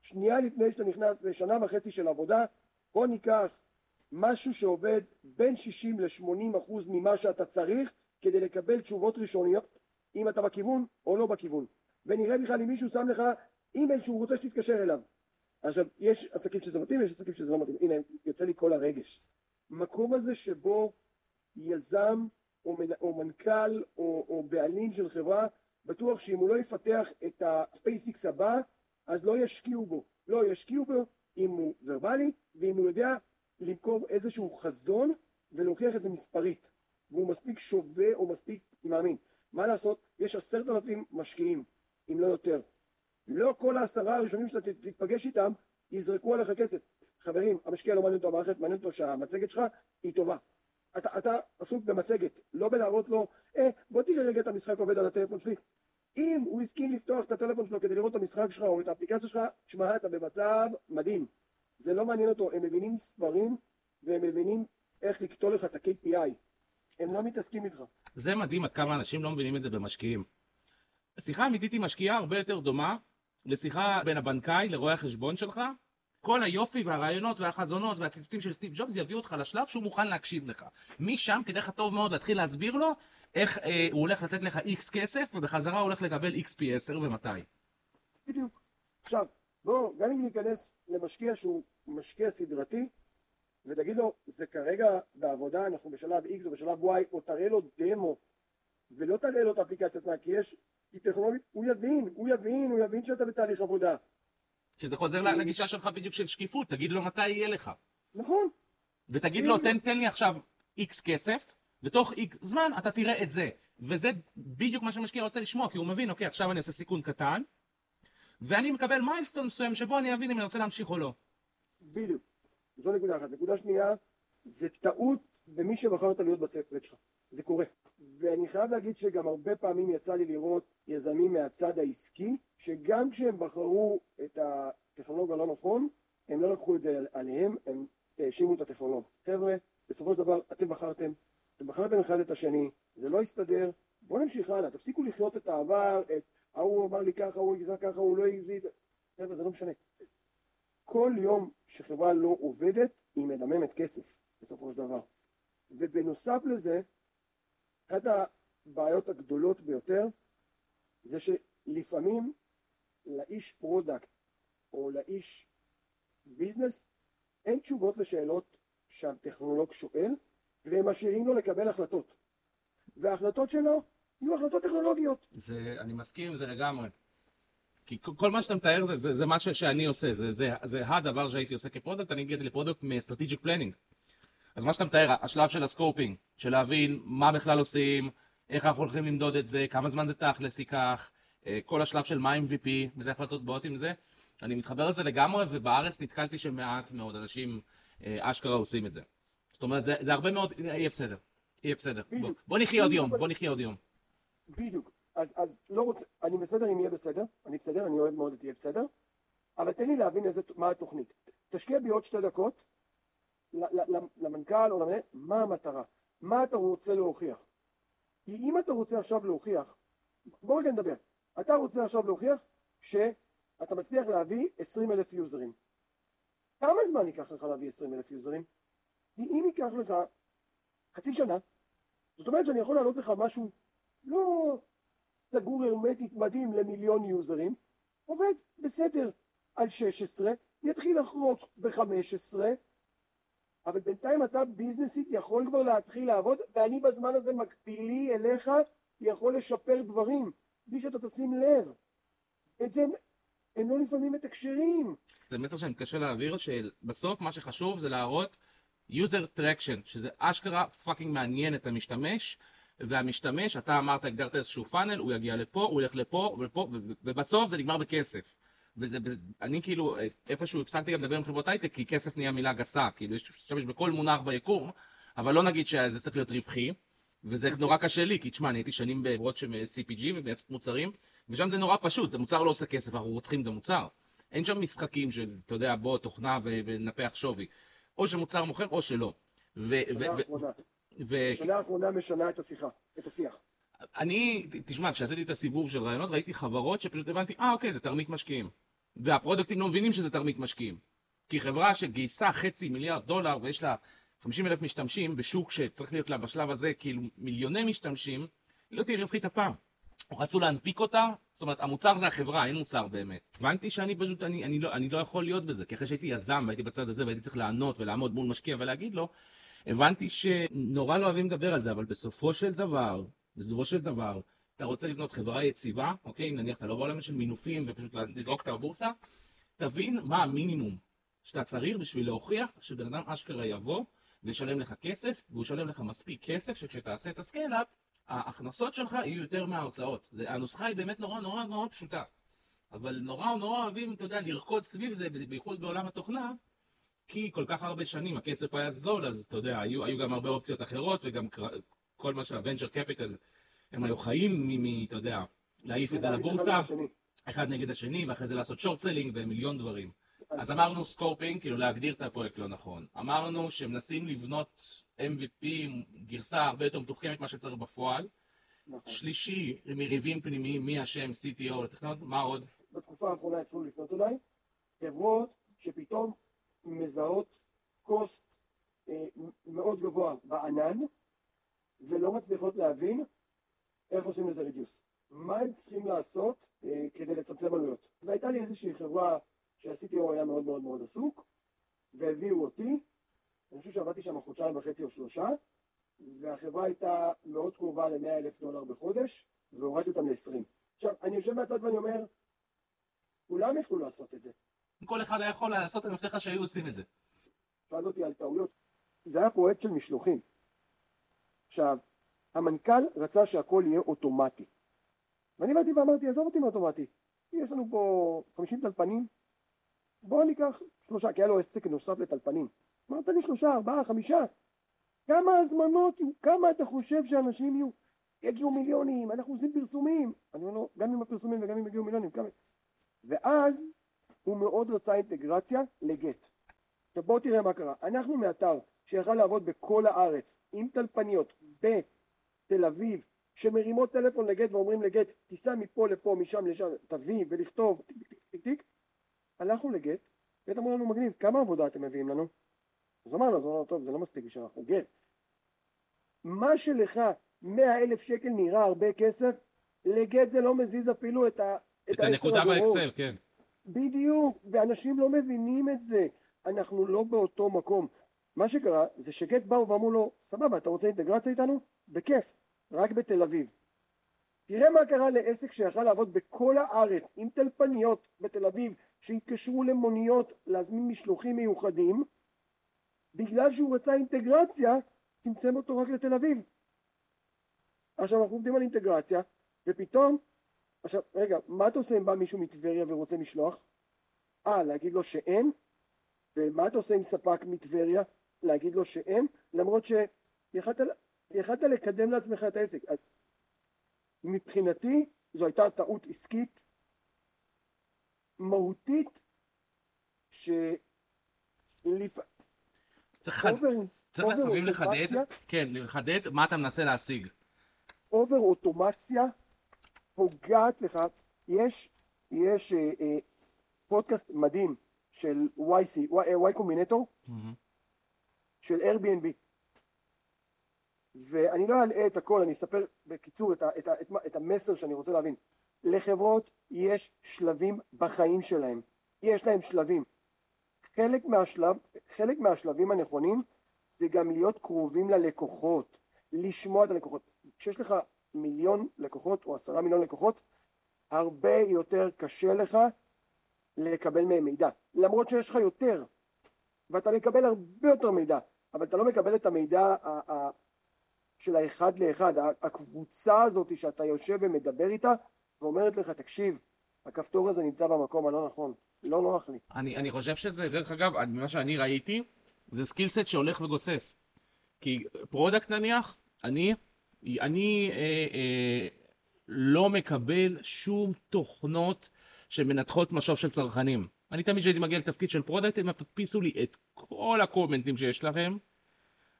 שנייה לפני שאתה נכנס לשנה וחצי של עבודה, בוא ניקח משהו שעובד בין 60 ל-80 אחוז ממה שאתה צריך כדי לקבל תשובות ראשוניות אם אתה בכיוון או לא בכיוון. ונראה בכלל אם מישהו שם לך אימייל שהוא רוצה שתתקשר אליו. עכשיו, יש עסקים שזה מתאים, יש עסקים שזה לא מתאים. הנה, יוצא לי כל הרגש. מקום הזה שבו יזם או, מנ... או מנכ"ל או, או בעלים של חברה, בטוח שאם הוא לא יפתח את הספייסיקס הבא, אז לא ישקיעו בו. לא ישקיעו בו אם הוא ורבלי, ואם הוא יודע למכור איזשהו חזון ולהוכיח את זה מספרית. והוא מספיק שווה או מספיק מאמין. מה לעשות? יש עשרת אלפים משקיעים, אם לא יותר. לא כל העשרה הראשונים שאתה תתפגש איתם, יזרקו עליך כסף. חברים, המשקיע לא מעניין אותו המערכת, מעניין אותו שהמצגת שלך היא טובה. אתה, אתה עסוק במצגת, לא בלהראות לו, אה, בוא תראה רגע את המשחק עובד על הטלפון שלי. אם הוא הסכים לפתוח את הטלפון שלו כדי לראות את המשחק שלך או את האפליקציה שלך, שמע, אתה במצב מדהים. זה לא מעניין אותו, הם מבינים מספרים והם מבינים איך לקטול לך את ה-KPI. הם לא מתעסקים איתך. זה מדהים עד כמה אנשים לא מבינים את זה במשקיעים. שיחה אמיתית עם משקיעה הרבה יותר דומה לשיחה בין הבנקאי לרואה החשבון שלך. כל היופי והרעיונות והחזונות והציטוטים של סטיב ג'ובס יביאו אותך לשלב שהוא מוכן להקשיב לך. משם כדאי לך טוב מאוד להתחיל להסביר לו איך אה, הוא הולך לתת לך איקס כסף ובחזרה הוא הולך לקבל איקס פי 10 ומתי. בדיוק. עכשיו, בוא, גם אם ניכנס למשקיע שהוא משקיע סדרתי, ותגיד לו, זה כרגע בעבודה, אנחנו בשלב X או בשלב Y, או תראה לו דמו, ולא תראה לו את האפליקציה עצמה, כי יש, כי טכנולוגית, הוא יבין, הוא יבין, הוא יבין שאתה בתהליך עבודה. שזה חוזר לגישה שלך בדיוק של שקיפות, תגיד לו מתי יהיה לך. נכון. ותגיד לו, תן, תן לי עכשיו איקס כסף, ותוך איקס זמן אתה תראה את זה. וזה בדיוק מה שמשקיע רוצה לשמוע, כי הוא מבין, אוקיי, עכשיו אני עושה סיכון קטן, ואני מקבל מיילסטון מסוים שבו אני אבין אם אני רוצה להמשיך או לא. בדיוק. זו נקודה אחת. נקודה שנייה, זה טעות במי שבחרת להיות בצוות שלך. זה קורה. ואני חייב להגיד שגם הרבה פעמים יצא לי לראות יזמים מהצד העסקי, שגם כשהם בחרו את הטכנולוג הלא נכון, הם לא לקחו את זה עליהם, הם האשימו את הטכנולוג. חבר'ה, בסופו של דבר, אתם בחרתם, אתם בחרתם אחד את השני, זה לא יסתדר, בואו נמשיך הלאה, תפסיקו לחיות את העבר, את ההוא אמר לי ככה, הוא הגזר ככה, הוא לא הגזיר, חבר'ה, זה לא משנה. כל יום שחברה לא עובדת, היא מדממת כסף, בסופו של דבר. ובנוסף לזה, אחת הבעיות הגדולות ביותר, זה שלפעמים לאיש product או לאיש business אין תשובות לשאלות שהטכנולוג שואל, והם משאירים לו לקבל החלטות. וההחלטות שלו יהיו החלטות טכנולוגיות. זה, אני מסכים עם זה לגמרי. כי כל מה שאתה מתאר זה, זה, זה מה ש, שאני עושה, זה, זה, זה הדבר שהייתי עושה כ product, אני הגעתי ל product מ-strategic planning. אז מה שאתה מתאר, השלב של ה scoping, של להבין מה בכלל עושים, איך אנחנו הולכים למדוד את זה, כמה זמן זה תכלס ייקח, כל השלב של מה MVP, וזה החלטות באות עם זה, אני מתחבר לזה לגמרי, ובארץ נתקלתי שמעט מאוד אנשים אשכרה עושים את זה. זאת אומרת, זה, זה הרבה מאוד, יהיה בסדר, יהיה בסדר. בוא, בוא נחיה עוד יום, בוא נחיה עוד יום. בדיוק. אז, אז לא רוצה, אני בסדר אם יהיה בסדר, אני בסדר, אני אוהב מאוד את יהיה בסדר, אבל תן לי להבין איזה, מה התוכנית. תשקיע בי עוד שתי דקות למנכ"ל או למנהל, מה המטרה, מה אתה רוצה להוכיח. כי אם אתה רוצה עכשיו להוכיח, בוא רגע נדבר, אתה רוצה עכשיו להוכיח שאתה מצליח להביא 20 אלף יוזרים. כמה זמן ייקח לך להביא 20 אלף יוזרים? כי אם ייקח לך חצי שנה, זאת אומרת שאני יכול להעלות לך משהו לא סגור הרמטית מדהים למיליון יוזרים, עובד בסדר על 16, יתחיל לחרוק ב-15, אבל בינתיים אתה ביזנסית יכול כבר להתחיל לעבוד, ואני בזמן הזה מקבילי אליך יכול לשפר דברים, בלי שאתה תשים לב. את זה הם לא לפעמים מתקשרים. זה מסר שאני מתקשה להעביר, שבסוף מה שחשוב זה להראות user traction, שזה אשכרה fucking מעניין את המשתמש, והמשתמש, אתה אמרת, הגדרת איזשהו funnel, הוא יגיע לפה, הוא ילך לפה ולפה, ובסוף זה נגמר בכסף. וזה, אני כאילו, איפשהו הפסקתי גם לדבר עם חברות הייטק, כי כסף נהיה מילה גסה, כאילו יש להשתמש בכל מונח ביקום, אבל לא נגיד שזה צריך להיות רווחי, וזה נורא קשה לי, כי תשמע, אני הייתי שנים בחברות של CPG ובמערכת מוצרים, ושם זה נורא פשוט, זה מוצר לא עושה כסף, אנחנו רוצחים את המוצר. אין שם משחקים של, אתה יודע, בוא, תוכנה ונפח שווי. או שמוצר מוכר או שלא. שנה האחרונה. השנה האחרונה משנה את השיחה, את השיח. אני, תשמע, כשעשיתי את הסיבוב של רעיונות, ראיתי חברות שפשוט הבנתי, אה, אוקיי, זה תרמית משקיעים. והפרודקטים לא מבינים שזה תרמית משקיעים. כי חברה שגייסה חצי מיליארד דולר ויש לה 50 אלף משתמשים בשוק שצריך להיות לה בשלב הזה כאילו מיליוני משתמשים, היא לא תהיה רווחית הפעם. רצו להנפיק אותה, זאת אומרת המוצר זה החברה, אין מוצר באמת. הבנתי שאני פשוט, אני, אני, לא, אני לא יכול להיות בזה, כי אחרי שהייתי יזם והייתי בצד הזה והייתי צריך לענות ולעמוד מול משקיע ולהגיד לו, הבנתי שנורא לא אוהבים לדבר על זה, אבל בסופו של דבר, בסופו של דבר, אתה רוצה לבנות חברה יציבה, אוקיי, נניח אתה לא בעולם של מינופים ופשוט לזרוק אותה בבורסה, תבין מה המינימום שאתה צריך בשביל להוכיח שבן אדם אשכרה יבוא וישלם לך כסף, והוא ישלם לך מספיק כסף שכשתעשה את ה scale-up, ההכנסות שלך יהיו יותר מההוצאות. זה, הנוסחה היא באמת נורא נורא נורא פשוטה. אבל נורא נורא אוהבים, אתה יודע, לרקוד סביב זה, בייחוד בעולם התוכנה, כי כל כך הרבה שנים הכסף היה זול, אז אתה יודע, היו, היו גם הרבה אופציות אחרות, וגם כל מה שה venture capital, הם היו חיים מ... אתה יודע, להעיף את זה לבורסה, אחד נגד השני, ואחרי זה לעשות short selling ומיליון דברים. אז אמרנו scoping, כאילו להגדיר את הפרויקט לא נכון. אמרנו שמנסים לבנות MVP, גרסה הרבה יותר מתוחכמת ממה שצריך בפועל. נכון. שלישי, מריבים פנימיים, מי אשם, CTO לטכנולוגיות, מה עוד? בתקופה האחרונה התחילו לפנות אליי, חברות שפתאום מזהות קוסט אה, מאוד גבוה בענן, ולא מצליחות להבין איך עושים לזה רידיוס. מה הם צריכים לעשות אה, כדי לצמצם עלויות. והייתה לי איזושהי חברה שה-CTO היה מאוד מאוד מאוד עסוק, והביאו אותי, אני חושב שעבדתי שם חודשיים וחצי או שלושה, והחברה הייתה מאוד קרובה ל-100 אלף דולר בחודש, והורדתי אותם ל-20. עכשיו, אני יושב מהצד ואני אומר, כולם יכלו לעשות את זה. כל אחד היה יכול לעשות, אני מבטיח שהיו עושים את זה. שאלת אותי על טעויות. זה היה פרויקט של משלוחים. עכשיו, המנכ"ל רצה שהכל יהיה אוטומטי. ואני באתי ואמרתי, עזוב אותי מאוטומטי. יש לנו פה 50 טלפנים, בוא ניקח שלושה, כי היה לו עסק נוסף לטלפנים. אמרת לי שלושה, ארבעה, חמישה. כמה הזמנות יהיו? כמה אתה חושב שאנשים יהיו? יגיעו מיליונים, אנחנו עושים פרסומים. אני אומר לו, גם עם הפרסומים וגם אם יגיעו מיליונים, כמה... ואז הוא מאוד רצה אינטגרציה לגט. עכשיו בואו תראה מה קרה. אנחנו מאתר שיכל לעבוד בכל הארץ עם טלפניות בתל אביב שמרימות טלפון לגט ואומרים לגט תיסע מפה לפה משם לשם תביא ולכתוב טיק טיק טיק טיק. הלכנו לגט גט אמרו לנו מגניב. כמה עבודה אתם מביאים לנו? אז אמרנו אז אמרנו טוב זה לא מספיק בשביל אנחנו גט. מה שלך מאה אלף שקל נראה הרבה כסף לגט זה לא מזיז אפילו את ה... את הנקודה באקסל כן בדיוק ואנשים לא מבינים את זה אנחנו לא באותו מקום מה שקרה זה שגט באו ואמרו לו סבבה אתה רוצה אינטגרציה איתנו? בכיף רק בתל אביב. תראה מה קרה לעסק שיכל לעבוד בכל הארץ עם טלפניות בתל אביב שהתקשרו למוניות להזמין משלוחים מיוחדים בגלל שהוא רצה אינטגרציה צמצם אותו רק לתל אביב. עכשיו אנחנו עובדים על אינטגרציה ופתאום עכשיו רגע מה אתה עושה אם בא מישהו מטבריה ורוצה משלוח? אה להגיד לו שאין? ומה אתה עושה עם ספק מטבריה? להגיד לו שאין? למרות שיכלת יכלת לקדם לעצמך את העסק. אז מבחינתי זו הייתה טעות עסקית מהותית שלפעמים צריך לפעמים לחדד, כן, לחדד מה אתה מנסה להשיג. אובר אוטומציה פוגעת לך, יש, יש אה, אה, פודקאסט מדהים של YC, Y קומבינטור, mm-hmm. של Airbnb. ואני לא אעלה את הכל, אני אספר בקיצור את, ה, את, ה, את, את המסר שאני רוצה להבין. לחברות יש שלבים בחיים שלהם, יש להם שלבים. חלק, מהשלב, חלק מהשלבים הנכונים זה גם להיות קרובים ללקוחות, לשמוע את הלקוחות. כשיש לך מיליון לקוחות או עשרה מיליון לקוחות, הרבה יותר קשה לך לקבל מהם מידע. למרות שיש לך יותר, ואתה מקבל הרבה יותר מידע, אבל אתה לא מקבל את המידע של האחד לאחד, הקבוצה הזאת שאתה יושב ומדבר איתה ואומרת לך, תקשיב, הכפתור הזה נמצא במקום הלא נכון, לא נוח לי. אני, אני חושב שזה, דרך אגב, ממה שאני ראיתי, זה skillset שהולך וגוסס. כי product נניח, אני, אני אה, אה, לא מקבל שום תוכנות שמנתחות משוב של צרכנים. אני תמיד כשהייתי מגיע לתפקיד של product, הם תדפיסו לי את כל הקומנטים שיש לכם,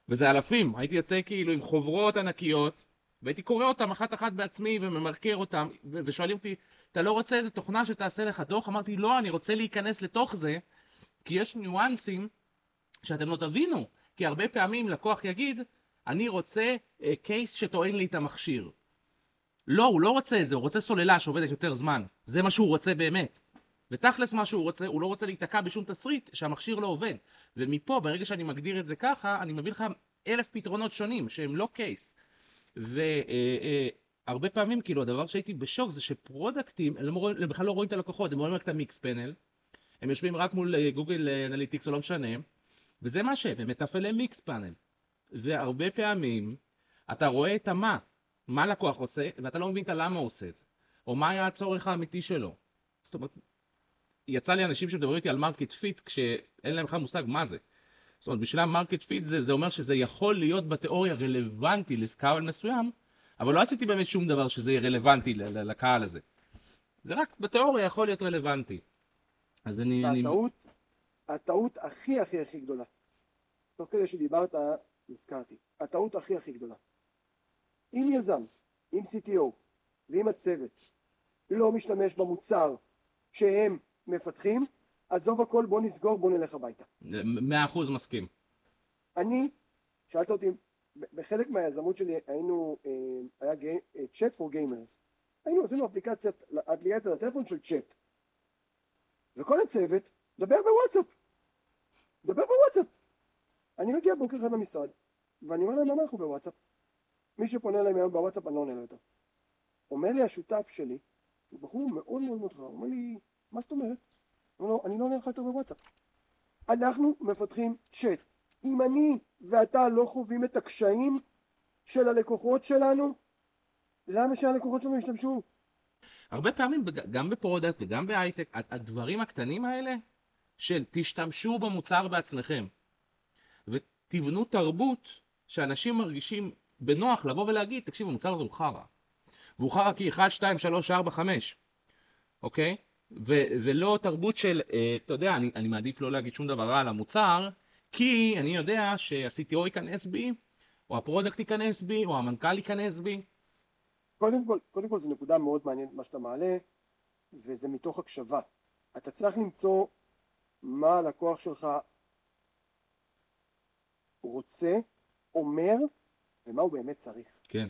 וזה אלפים. הייתי יוצא כאילו עם חוברות ענקיות, והייתי קורא אותם אחת אחת בעצמי וממרקר אותם, ו- ושואלים אותי, אתה לא רוצה איזה תוכנה שתעשה לך דוח? אמרתי, לא, אני רוצה להיכנס לתוך זה, כי יש ניואנסים שאתם לא תבינו. כי הרבה פעמים לקוח יגיד, אני רוצה קייס uh, שטוען לי את המכשיר. לא, הוא לא רוצה את זה, הוא רוצה סוללה שעובדת יותר זמן. זה מה שהוא רוצה באמת. ותכלס מה שהוא רוצה, הוא לא רוצה להיתקע בשום תסריט שהמכשיר לא עובד. ומפה, ברגע שאני מגדיר את זה ככה, אני מביא לך אלף פתרונות שונים שהם לא קייס. והרבה פעמים, כאילו, הדבר שהייתי בשוק זה שפרודקטים, הם, לא, הם בכלל לא רואים את הלקוחות, הם רואים רק את המיקס פאנל, הם יושבים רק מול אה, Google Analytics או לא משנה, וזה מה שהם, הם מתפעלי Mixpanel. והרבה פעמים אתה רואה את המה, מה לקוח עושה, ואתה לא מבין את הלמה הוא עושה את זה, או מה היה הצורך האמיתי שלו. זאת אומרת, יצא לי אנשים שמדברים איתי על market fit כשאין להם בכלל מושג מה זה. זאת אומרת, בשביל ה market fit זה, זה אומר שזה יכול להיות בתיאוריה רלוונטי לקהל מסוים, אבל לא עשיתי באמת שום דבר שזה יהיה רלוונטי לקהל הזה. זה רק בתיאוריה יכול להיות רלוונטי. אז אני... והטעות, אני... הטעות הכי הכי הכי גדולה, תוך כדי שדיברת, נזכרתי, הטעות הכי הכי גדולה. אם יזם, עם CTO ועם הצוות לא משתמש במוצר שהם מפתחים, עזוב הכל, בוא נסגור, בוא נלך הביתה. מאה אחוז מסכים. אני, שאלת אותי, בחלק מהיזמות שלי היינו, אה, היה chat for gamers. היינו, עשינו אפליקציית, אפליקציה לטלפון של צ'אט. וכל הצוות, דבר בוואטסאפ. דבר בוואטסאפ. אני מגיע בוקר אחד למשרד, ואני אומר להם, למה אנחנו בוואטסאפ? מי שפונה אליי היום בוואטסאפ, אני לא עונה לו יותר. אומר לי השותף שלי, הוא בחור מאוד מאוד מאוד הוא אומר לי, מה זאת אומרת? לא, אני לא עונה לך יותר בוואטסאפ. אנחנו מפתחים צ'אט. אם אני ואתה לא חווים את הקשיים של הלקוחות שלנו, למה שהלקוחות שלנו ישתמשו? הרבה פעמים, גם ב product וגם בהייטק, הדברים הקטנים האלה של תשתמשו במוצר בעצמכם ותבנו תרבות שאנשים מרגישים בנוח לבוא ולהגיד, תקשיב, המוצר הזה הוא חרא. והוא חרא כי 1, 2, 3, 4, 5, אוקיי? ו- ולא תרבות של, אה, אתה יודע, אני, אני מעדיף לא להגיד שום דבר רע על המוצר, כי אני יודע שה-CTO ייכנס בי, או ה product ייכנס בי, או המנכ"ל ייכנס בי. קודם כל, קודם כל זו נקודה מאוד מעניינת מה שאתה מעלה, וזה מתוך הקשבה. אתה צריך למצוא מה הלקוח שלך רוצה, אומר, ומה הוא באמת צריך. כן.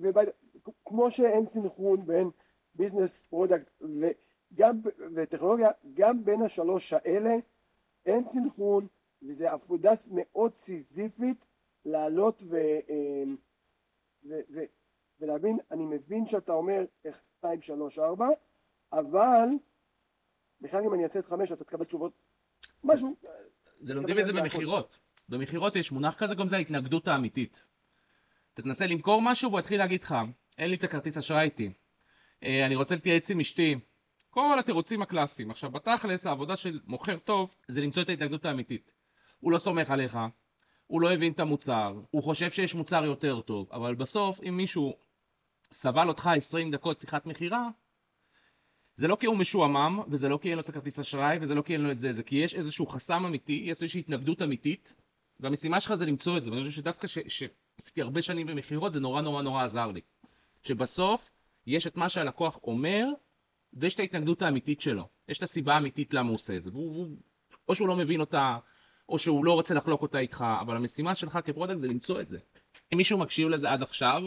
וכמו שאין סנכרון בין business product וגם וטכנולוגיה גם בין השלוש האלה אין סנכרון וזה עבודה מאוד סיזיפית לעלות ו, אמ, ו, ו, ולהבין אני מבין שאתה אומר 1, 2, 3, 4 אבל בכלל אם אני אעשה את 5 אתה תקבל תשובות משהו זה לומדים את זה במכירות במכירות יש מונח כזה גם זה ההתנגדות האמיתית אתה תנסה למכור משהו והוא יתחיל להגיד לך אין לי את הכרטיס אשראי איתי אה, אני רוצה להתייעץ עם אשתי. כל התירוצים הקלאסיים. עכשיו, בתכלס, העבודה של מוכר טוב זה למצוא את ההתנגדות האמיתית. הוא לא סומך עליך, הוא לא הבין את המוצר, הוא חושב שיש מוצר יותר טוב, אבל בסוף, אם מישהו סבל אותך 20 דקות שיחת מכירה, זה לא כי הוא משועמם, וזה לא כי אין לו את הכרטיס אשראי, וזה לא כי אין לו את זה, זה כי יש איזשהו חסם אמיתי, יש איזושהי התנגדות אמיתית, והמשימה שלך זה למצוא את זה, ואני חושב שדווקא שעשיתי הרבה שנים במכירות, זה נורא נורא נורא עזר לי. שבסוף, יש את מה שהלקוח אומר, ויש את ההתנגדות האמיתית שלו. יש את הסיבה האמיתית למה הוא עושה את זה. והוא, והוא, או שהוא לא מבין אותה, או שהוא לא רוצה לחלוק אותה איתך, אבל המשימה שלך כ product זה למצוא את זה. אם מישהו מקשיב לזה עד עכשיו,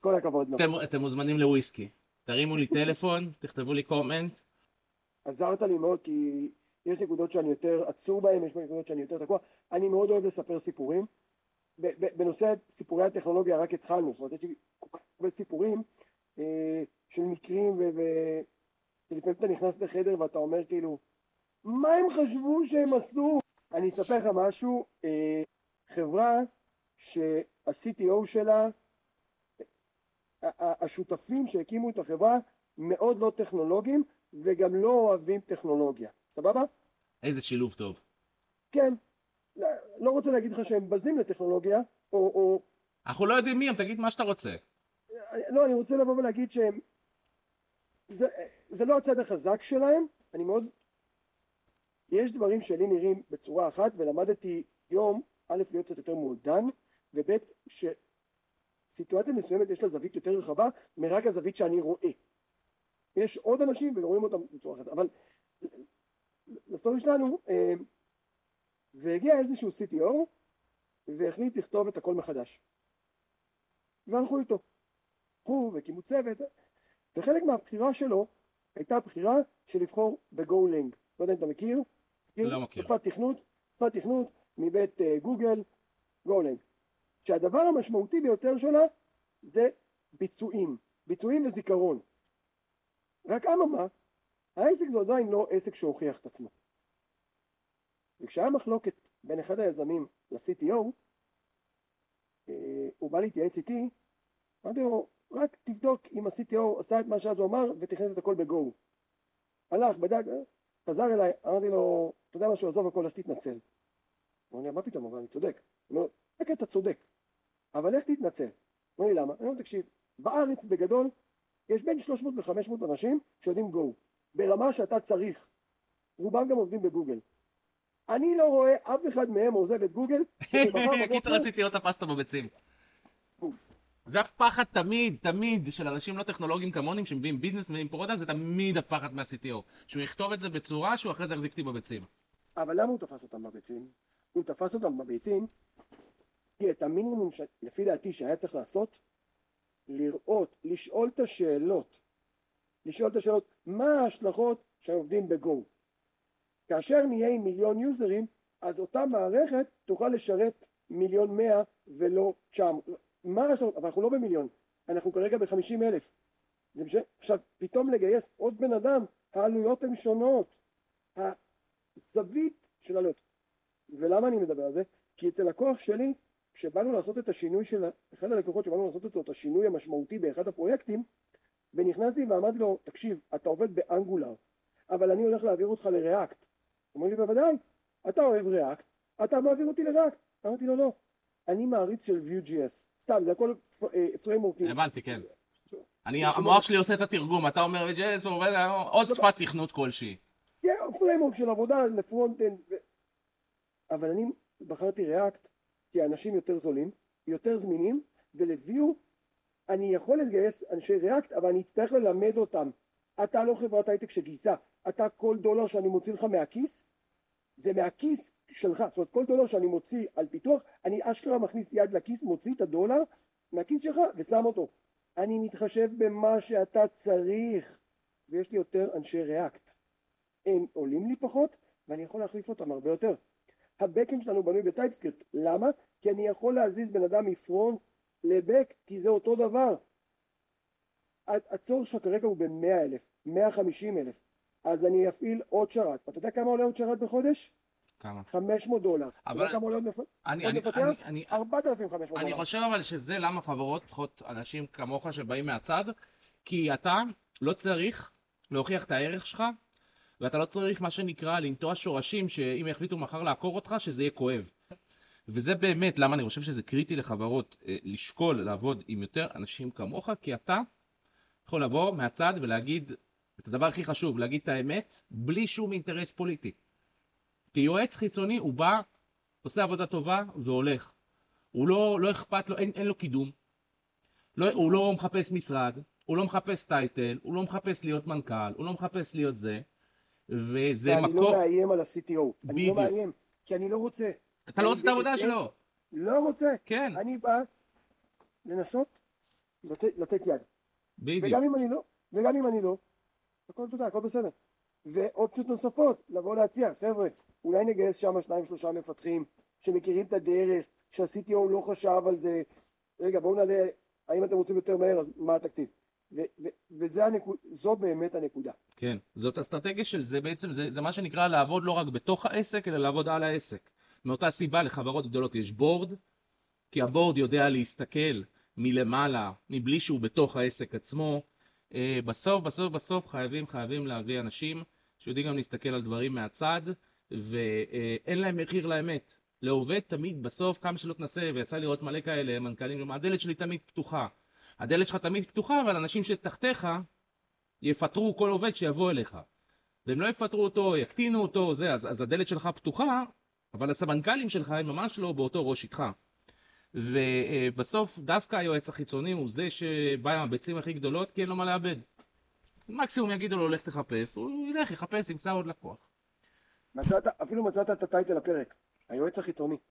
כל הכבוד לו. אתם, אתם מוזמנים לוויסקי. תרימו לי טלפון, תכתבו לי comment. עזרת לי מאוד כי יש נקודות שאני יותר עצור בהן, יש נקודות שאני יותר תקוע. אני מאוד אוהב לספר סיפורים. בנושא סיפורי הטכנולוגיה רק התחלנו, זאת אומרת יש לי כל כך הרבה סיפורים אה, של מקרים ולפעמים אתה נכנס לחדר ואתה אומר כאילו מה הם חשבו שהם עשו? אני אספר לך משהו, אה, חברה שה-CTO שלה, השותפים שהקימו את החברה מאוד לא טכנולוגיים וגם לא אוהבים טכנולוגיה, סבבה? איזה שילוב טוב. כן, לא, לא רוצה להגיד לך שהם בזים לטכנולוגיה, או, או... אנחנו לא יודעים מי הם, תגיד מה שאתה רוצה. לא, אני רוצה לבוא ולהגיד שהם... זה, זה לא הצד החזק שלהם, אני מאוד... יש דברים שלי נראים בצורה אחת, ולמדתי יום, א', להיות קצת יותר מעודן, וב', שסיטואציה מסוימת יש לה זווית יותר רחבה מרק הזווית שאני רואה. יש עוד אנשים ורואים אותם בצורה אחרת, אבל לסטורי שלנו, אה, והגיע איזשהו CTO והחליט לכתוב את הכל מחדש. והלכו איתו. הלכו והקימו צוות, וחלק מהבחירה שלו הייתה בחירה של לבחור בגו-לינג. לא יודע אם אתה מכיר? לא מכיר. שפת תכנות, שפת תכנות מבית uh, גוגל, גו-לינג. שהדבר המשמעותי ביותר שלה זה ביצועים, ביצועים וזיכרון. רק אממה, העסק זה עדיין לא עסק שהוכיח את עצמו. וכשהיה מחלוקת בין אחד היזמים ל-CTO, אה, הוא בא להתייעץ איתי, אמרתי לו, רק תבדוק אם ה-CTO עשה את מה שאז הוא אמר ותכנס את הכל בגו. הלך, בדק, חזר אליי, אמרתי לו, אתה יודע משהו, עזוב הכל, אז תתנצל. הוא אומר מה פתאום, אבל אני צודק. הוא אומר לו, אתה צודק, אבל איך תתנצל? אומר לי, למה? אני אומר, תקשיב, בארץ בגדול יש בין 300 ל-500 אנשים שיודעים Go, ברמה שאתה צריך. רובם גם עובדים בגוגל. אני לא רואה אף אחד מהם עוזב את גוגל. *laughs* קיצר עשיתי עוד הפסטה בביצים. זה הפחד תמיד, תמיד, של אנשים לא טכנולוגיים כמוני, שמביאים business ומביאים product, זה תמיד הפחד מה-CTO. שהוא יכתוב את זה בצורה שהוא אחרי זה יחזיק אותי בביצים. אבל למה הוא תפס אותם בביצים? הוא תפס אותם בביצים, כי את המינימום, לפי דעתי, שהיה צריך לעשות, לראות, לשאול את השאלות. לשאול את השאלות, מה ההשלכות שעובדים בגו? כאשר נהיה עם מיליון יוזרים, אז אותה מערכת תוכל לשרת מיליון מאה ולא תשע... מה השלכות? אבל אנחנו לא במיליון, אנחנו כרגע בחמישים אלף. עכשיו, פתאום לגייס עוד בן אדם, העלויות הן שונות. הזווית של העלויות. ולמה אני מדבר על זה? כי אצל לקוח שלי, כשבאנו לעשות את השינוי של, אחד הלקוחות שבאנו לעשות את השינוי המשמעותי באחד הפרויקטים, ונכנסתי ואמרתי לו, תקשיב, אתה עובד באנגולר, אבל אני הולך להעביר אותך לריאקט. הוא אומר לי, בוודאי, אתה אוהב ריאקט, אתה מעביר אותי לריאקט. אמרתי לו, לא, אני מעריץ של Vue.js. סתם, זה הכל פריימורקים. הבנתי, כן. אני, המוח שלי עושה את התרגום, אתה אומר Vue.js, הוא עובד עוד שפת תכנות כלשהי. כן, framework של עבודה ל front-end. אבל אני בחרתי React כי האנשים יותר זולים, יותר זמינים, ול Vue אני יכול לגייס אנשי React, אבל אני אצטרך ללמד אותם. אתה לא חברת הייטק שגייסה, אתה כל דולר שאני מוציא לך מהכיס, זה מהכיס שלך, זאת אומרת כל דולר שאני מוציא על פיתוח, אני אשכרה מכניס יד לכיס, מוציא את הדולר מהכיס שלך ושם אותו. אני מתחשב במה שאתה צריך, ויש לי יותר אנשי React. הם עולים לי פחות, ואני יכול להחליף אותם הרבה יותר. ה backend שלנו בנוי ב TypeScript, למה? כי אני יכול להזיז בן אדם מ front ל back, כי זה אותו דבר. הצורך שלך כרגע הוא ב-100 אלף, 150 אלף, אז אני אפעיל עוד שרת. אתה יודע כמה עולה עוד שרת בחודש? כמה? 500 דולר. אבל... אתה יודע כמה עולה עוד מפתח? 4,500 דולר. אני חושב אבל שזה למה חברות צריכות אנשים כמוך שבאים מהצד, כי אתה לא צריך להוכיח את הערך שלך, ואתה לא צריך מה שנקרא לנטוע שורשים, שאם יחליטו מחר לעקור אותך, שזה יהיה כואב. וזה באמת למה אני חושב שזה קריטי לחברות אה, לשקול לעבוד עם יותר אנשים כמוך, כי אתה יכול לבוא מהצד ולהגיד את הדבר הכי חשוב, להגיד את האמת, בלי שום אינטרס פוליטי. כי יועץ חיצוני הוא בא, עושה עבודה טובה והולך. הוא לא, לא אכפת לו, אין, אין לו קידום. לא, הוא לא מחפש משרד, הוא לא מחפש טייטל, הוא לא מחפש להיות מנכ"ל, הוא לא מחפש להיות זה. וזה מקום... אני לא מאיים על ה-CTO. אני לא מאיים, כי אני לא רוצה. אתה לא רוצה את העבודה שלו. לא רוצה. כן. אני בא לנסות לתת יד. בדיוק. וגם אם אני לא, וגם אם אני לא, הכל תודה, הכל בסדר. ואופציות נוספות, לבוא להציע, חבר'ה, אולי נגייס שם שניים שלושה מפתחים שמכירים את הדרך, שה-CTO לא חשב על זה, רגע בואו נעלה, האם אתם רוצים יותר מהר, אז מה התקציב? וזו באמת הנקודה. כן, זאת אסטרטגיה של זה בעצם, זה, זה מה שנקרא לעבוד לא רק בתוך העסק, אלא לעבוד על העסק. מאותה סיבה לחברות גדולות יש בורד, כי הבורד יודע להסתכל מלמעלה, מבלי שהוא בתוך העסק עצמו. אה, בסוף, בסוף, בסוף חייבים, חייבים להביא אנשים שיודעים גם להסתכל על דברים מהצד, ואין להם מחיר לאמת. לעובד תמיד בסוף, כמה שלא תנסה, ויצא לראות מלא כאלה, מנכ"לים, הדלת שלי תמיד פתוחה. הדלת שלך תמיד פתוחה, אבל אנשים שתחתיך יפטרו כל עובד שיבוא אליך. והם לא יפטרו אותו, יקטינו אותו, זה, אז, אז הדלת שלך פתוחה, אבל הסמנכ"לים שלך הם ממש לא באותו ראש איתך. ובסוף דווקא היועץ החיצוני הוא זה שבא עם הביצים הכי גדולות כי אין לו מה לאבד. מקסימום יגידו לו לך תחפש, הוא ילך, יחפש, ימצא עוד לקוח. מצאת, אפילו מצאת את הטייטל הפרק, היועץ החיצוני.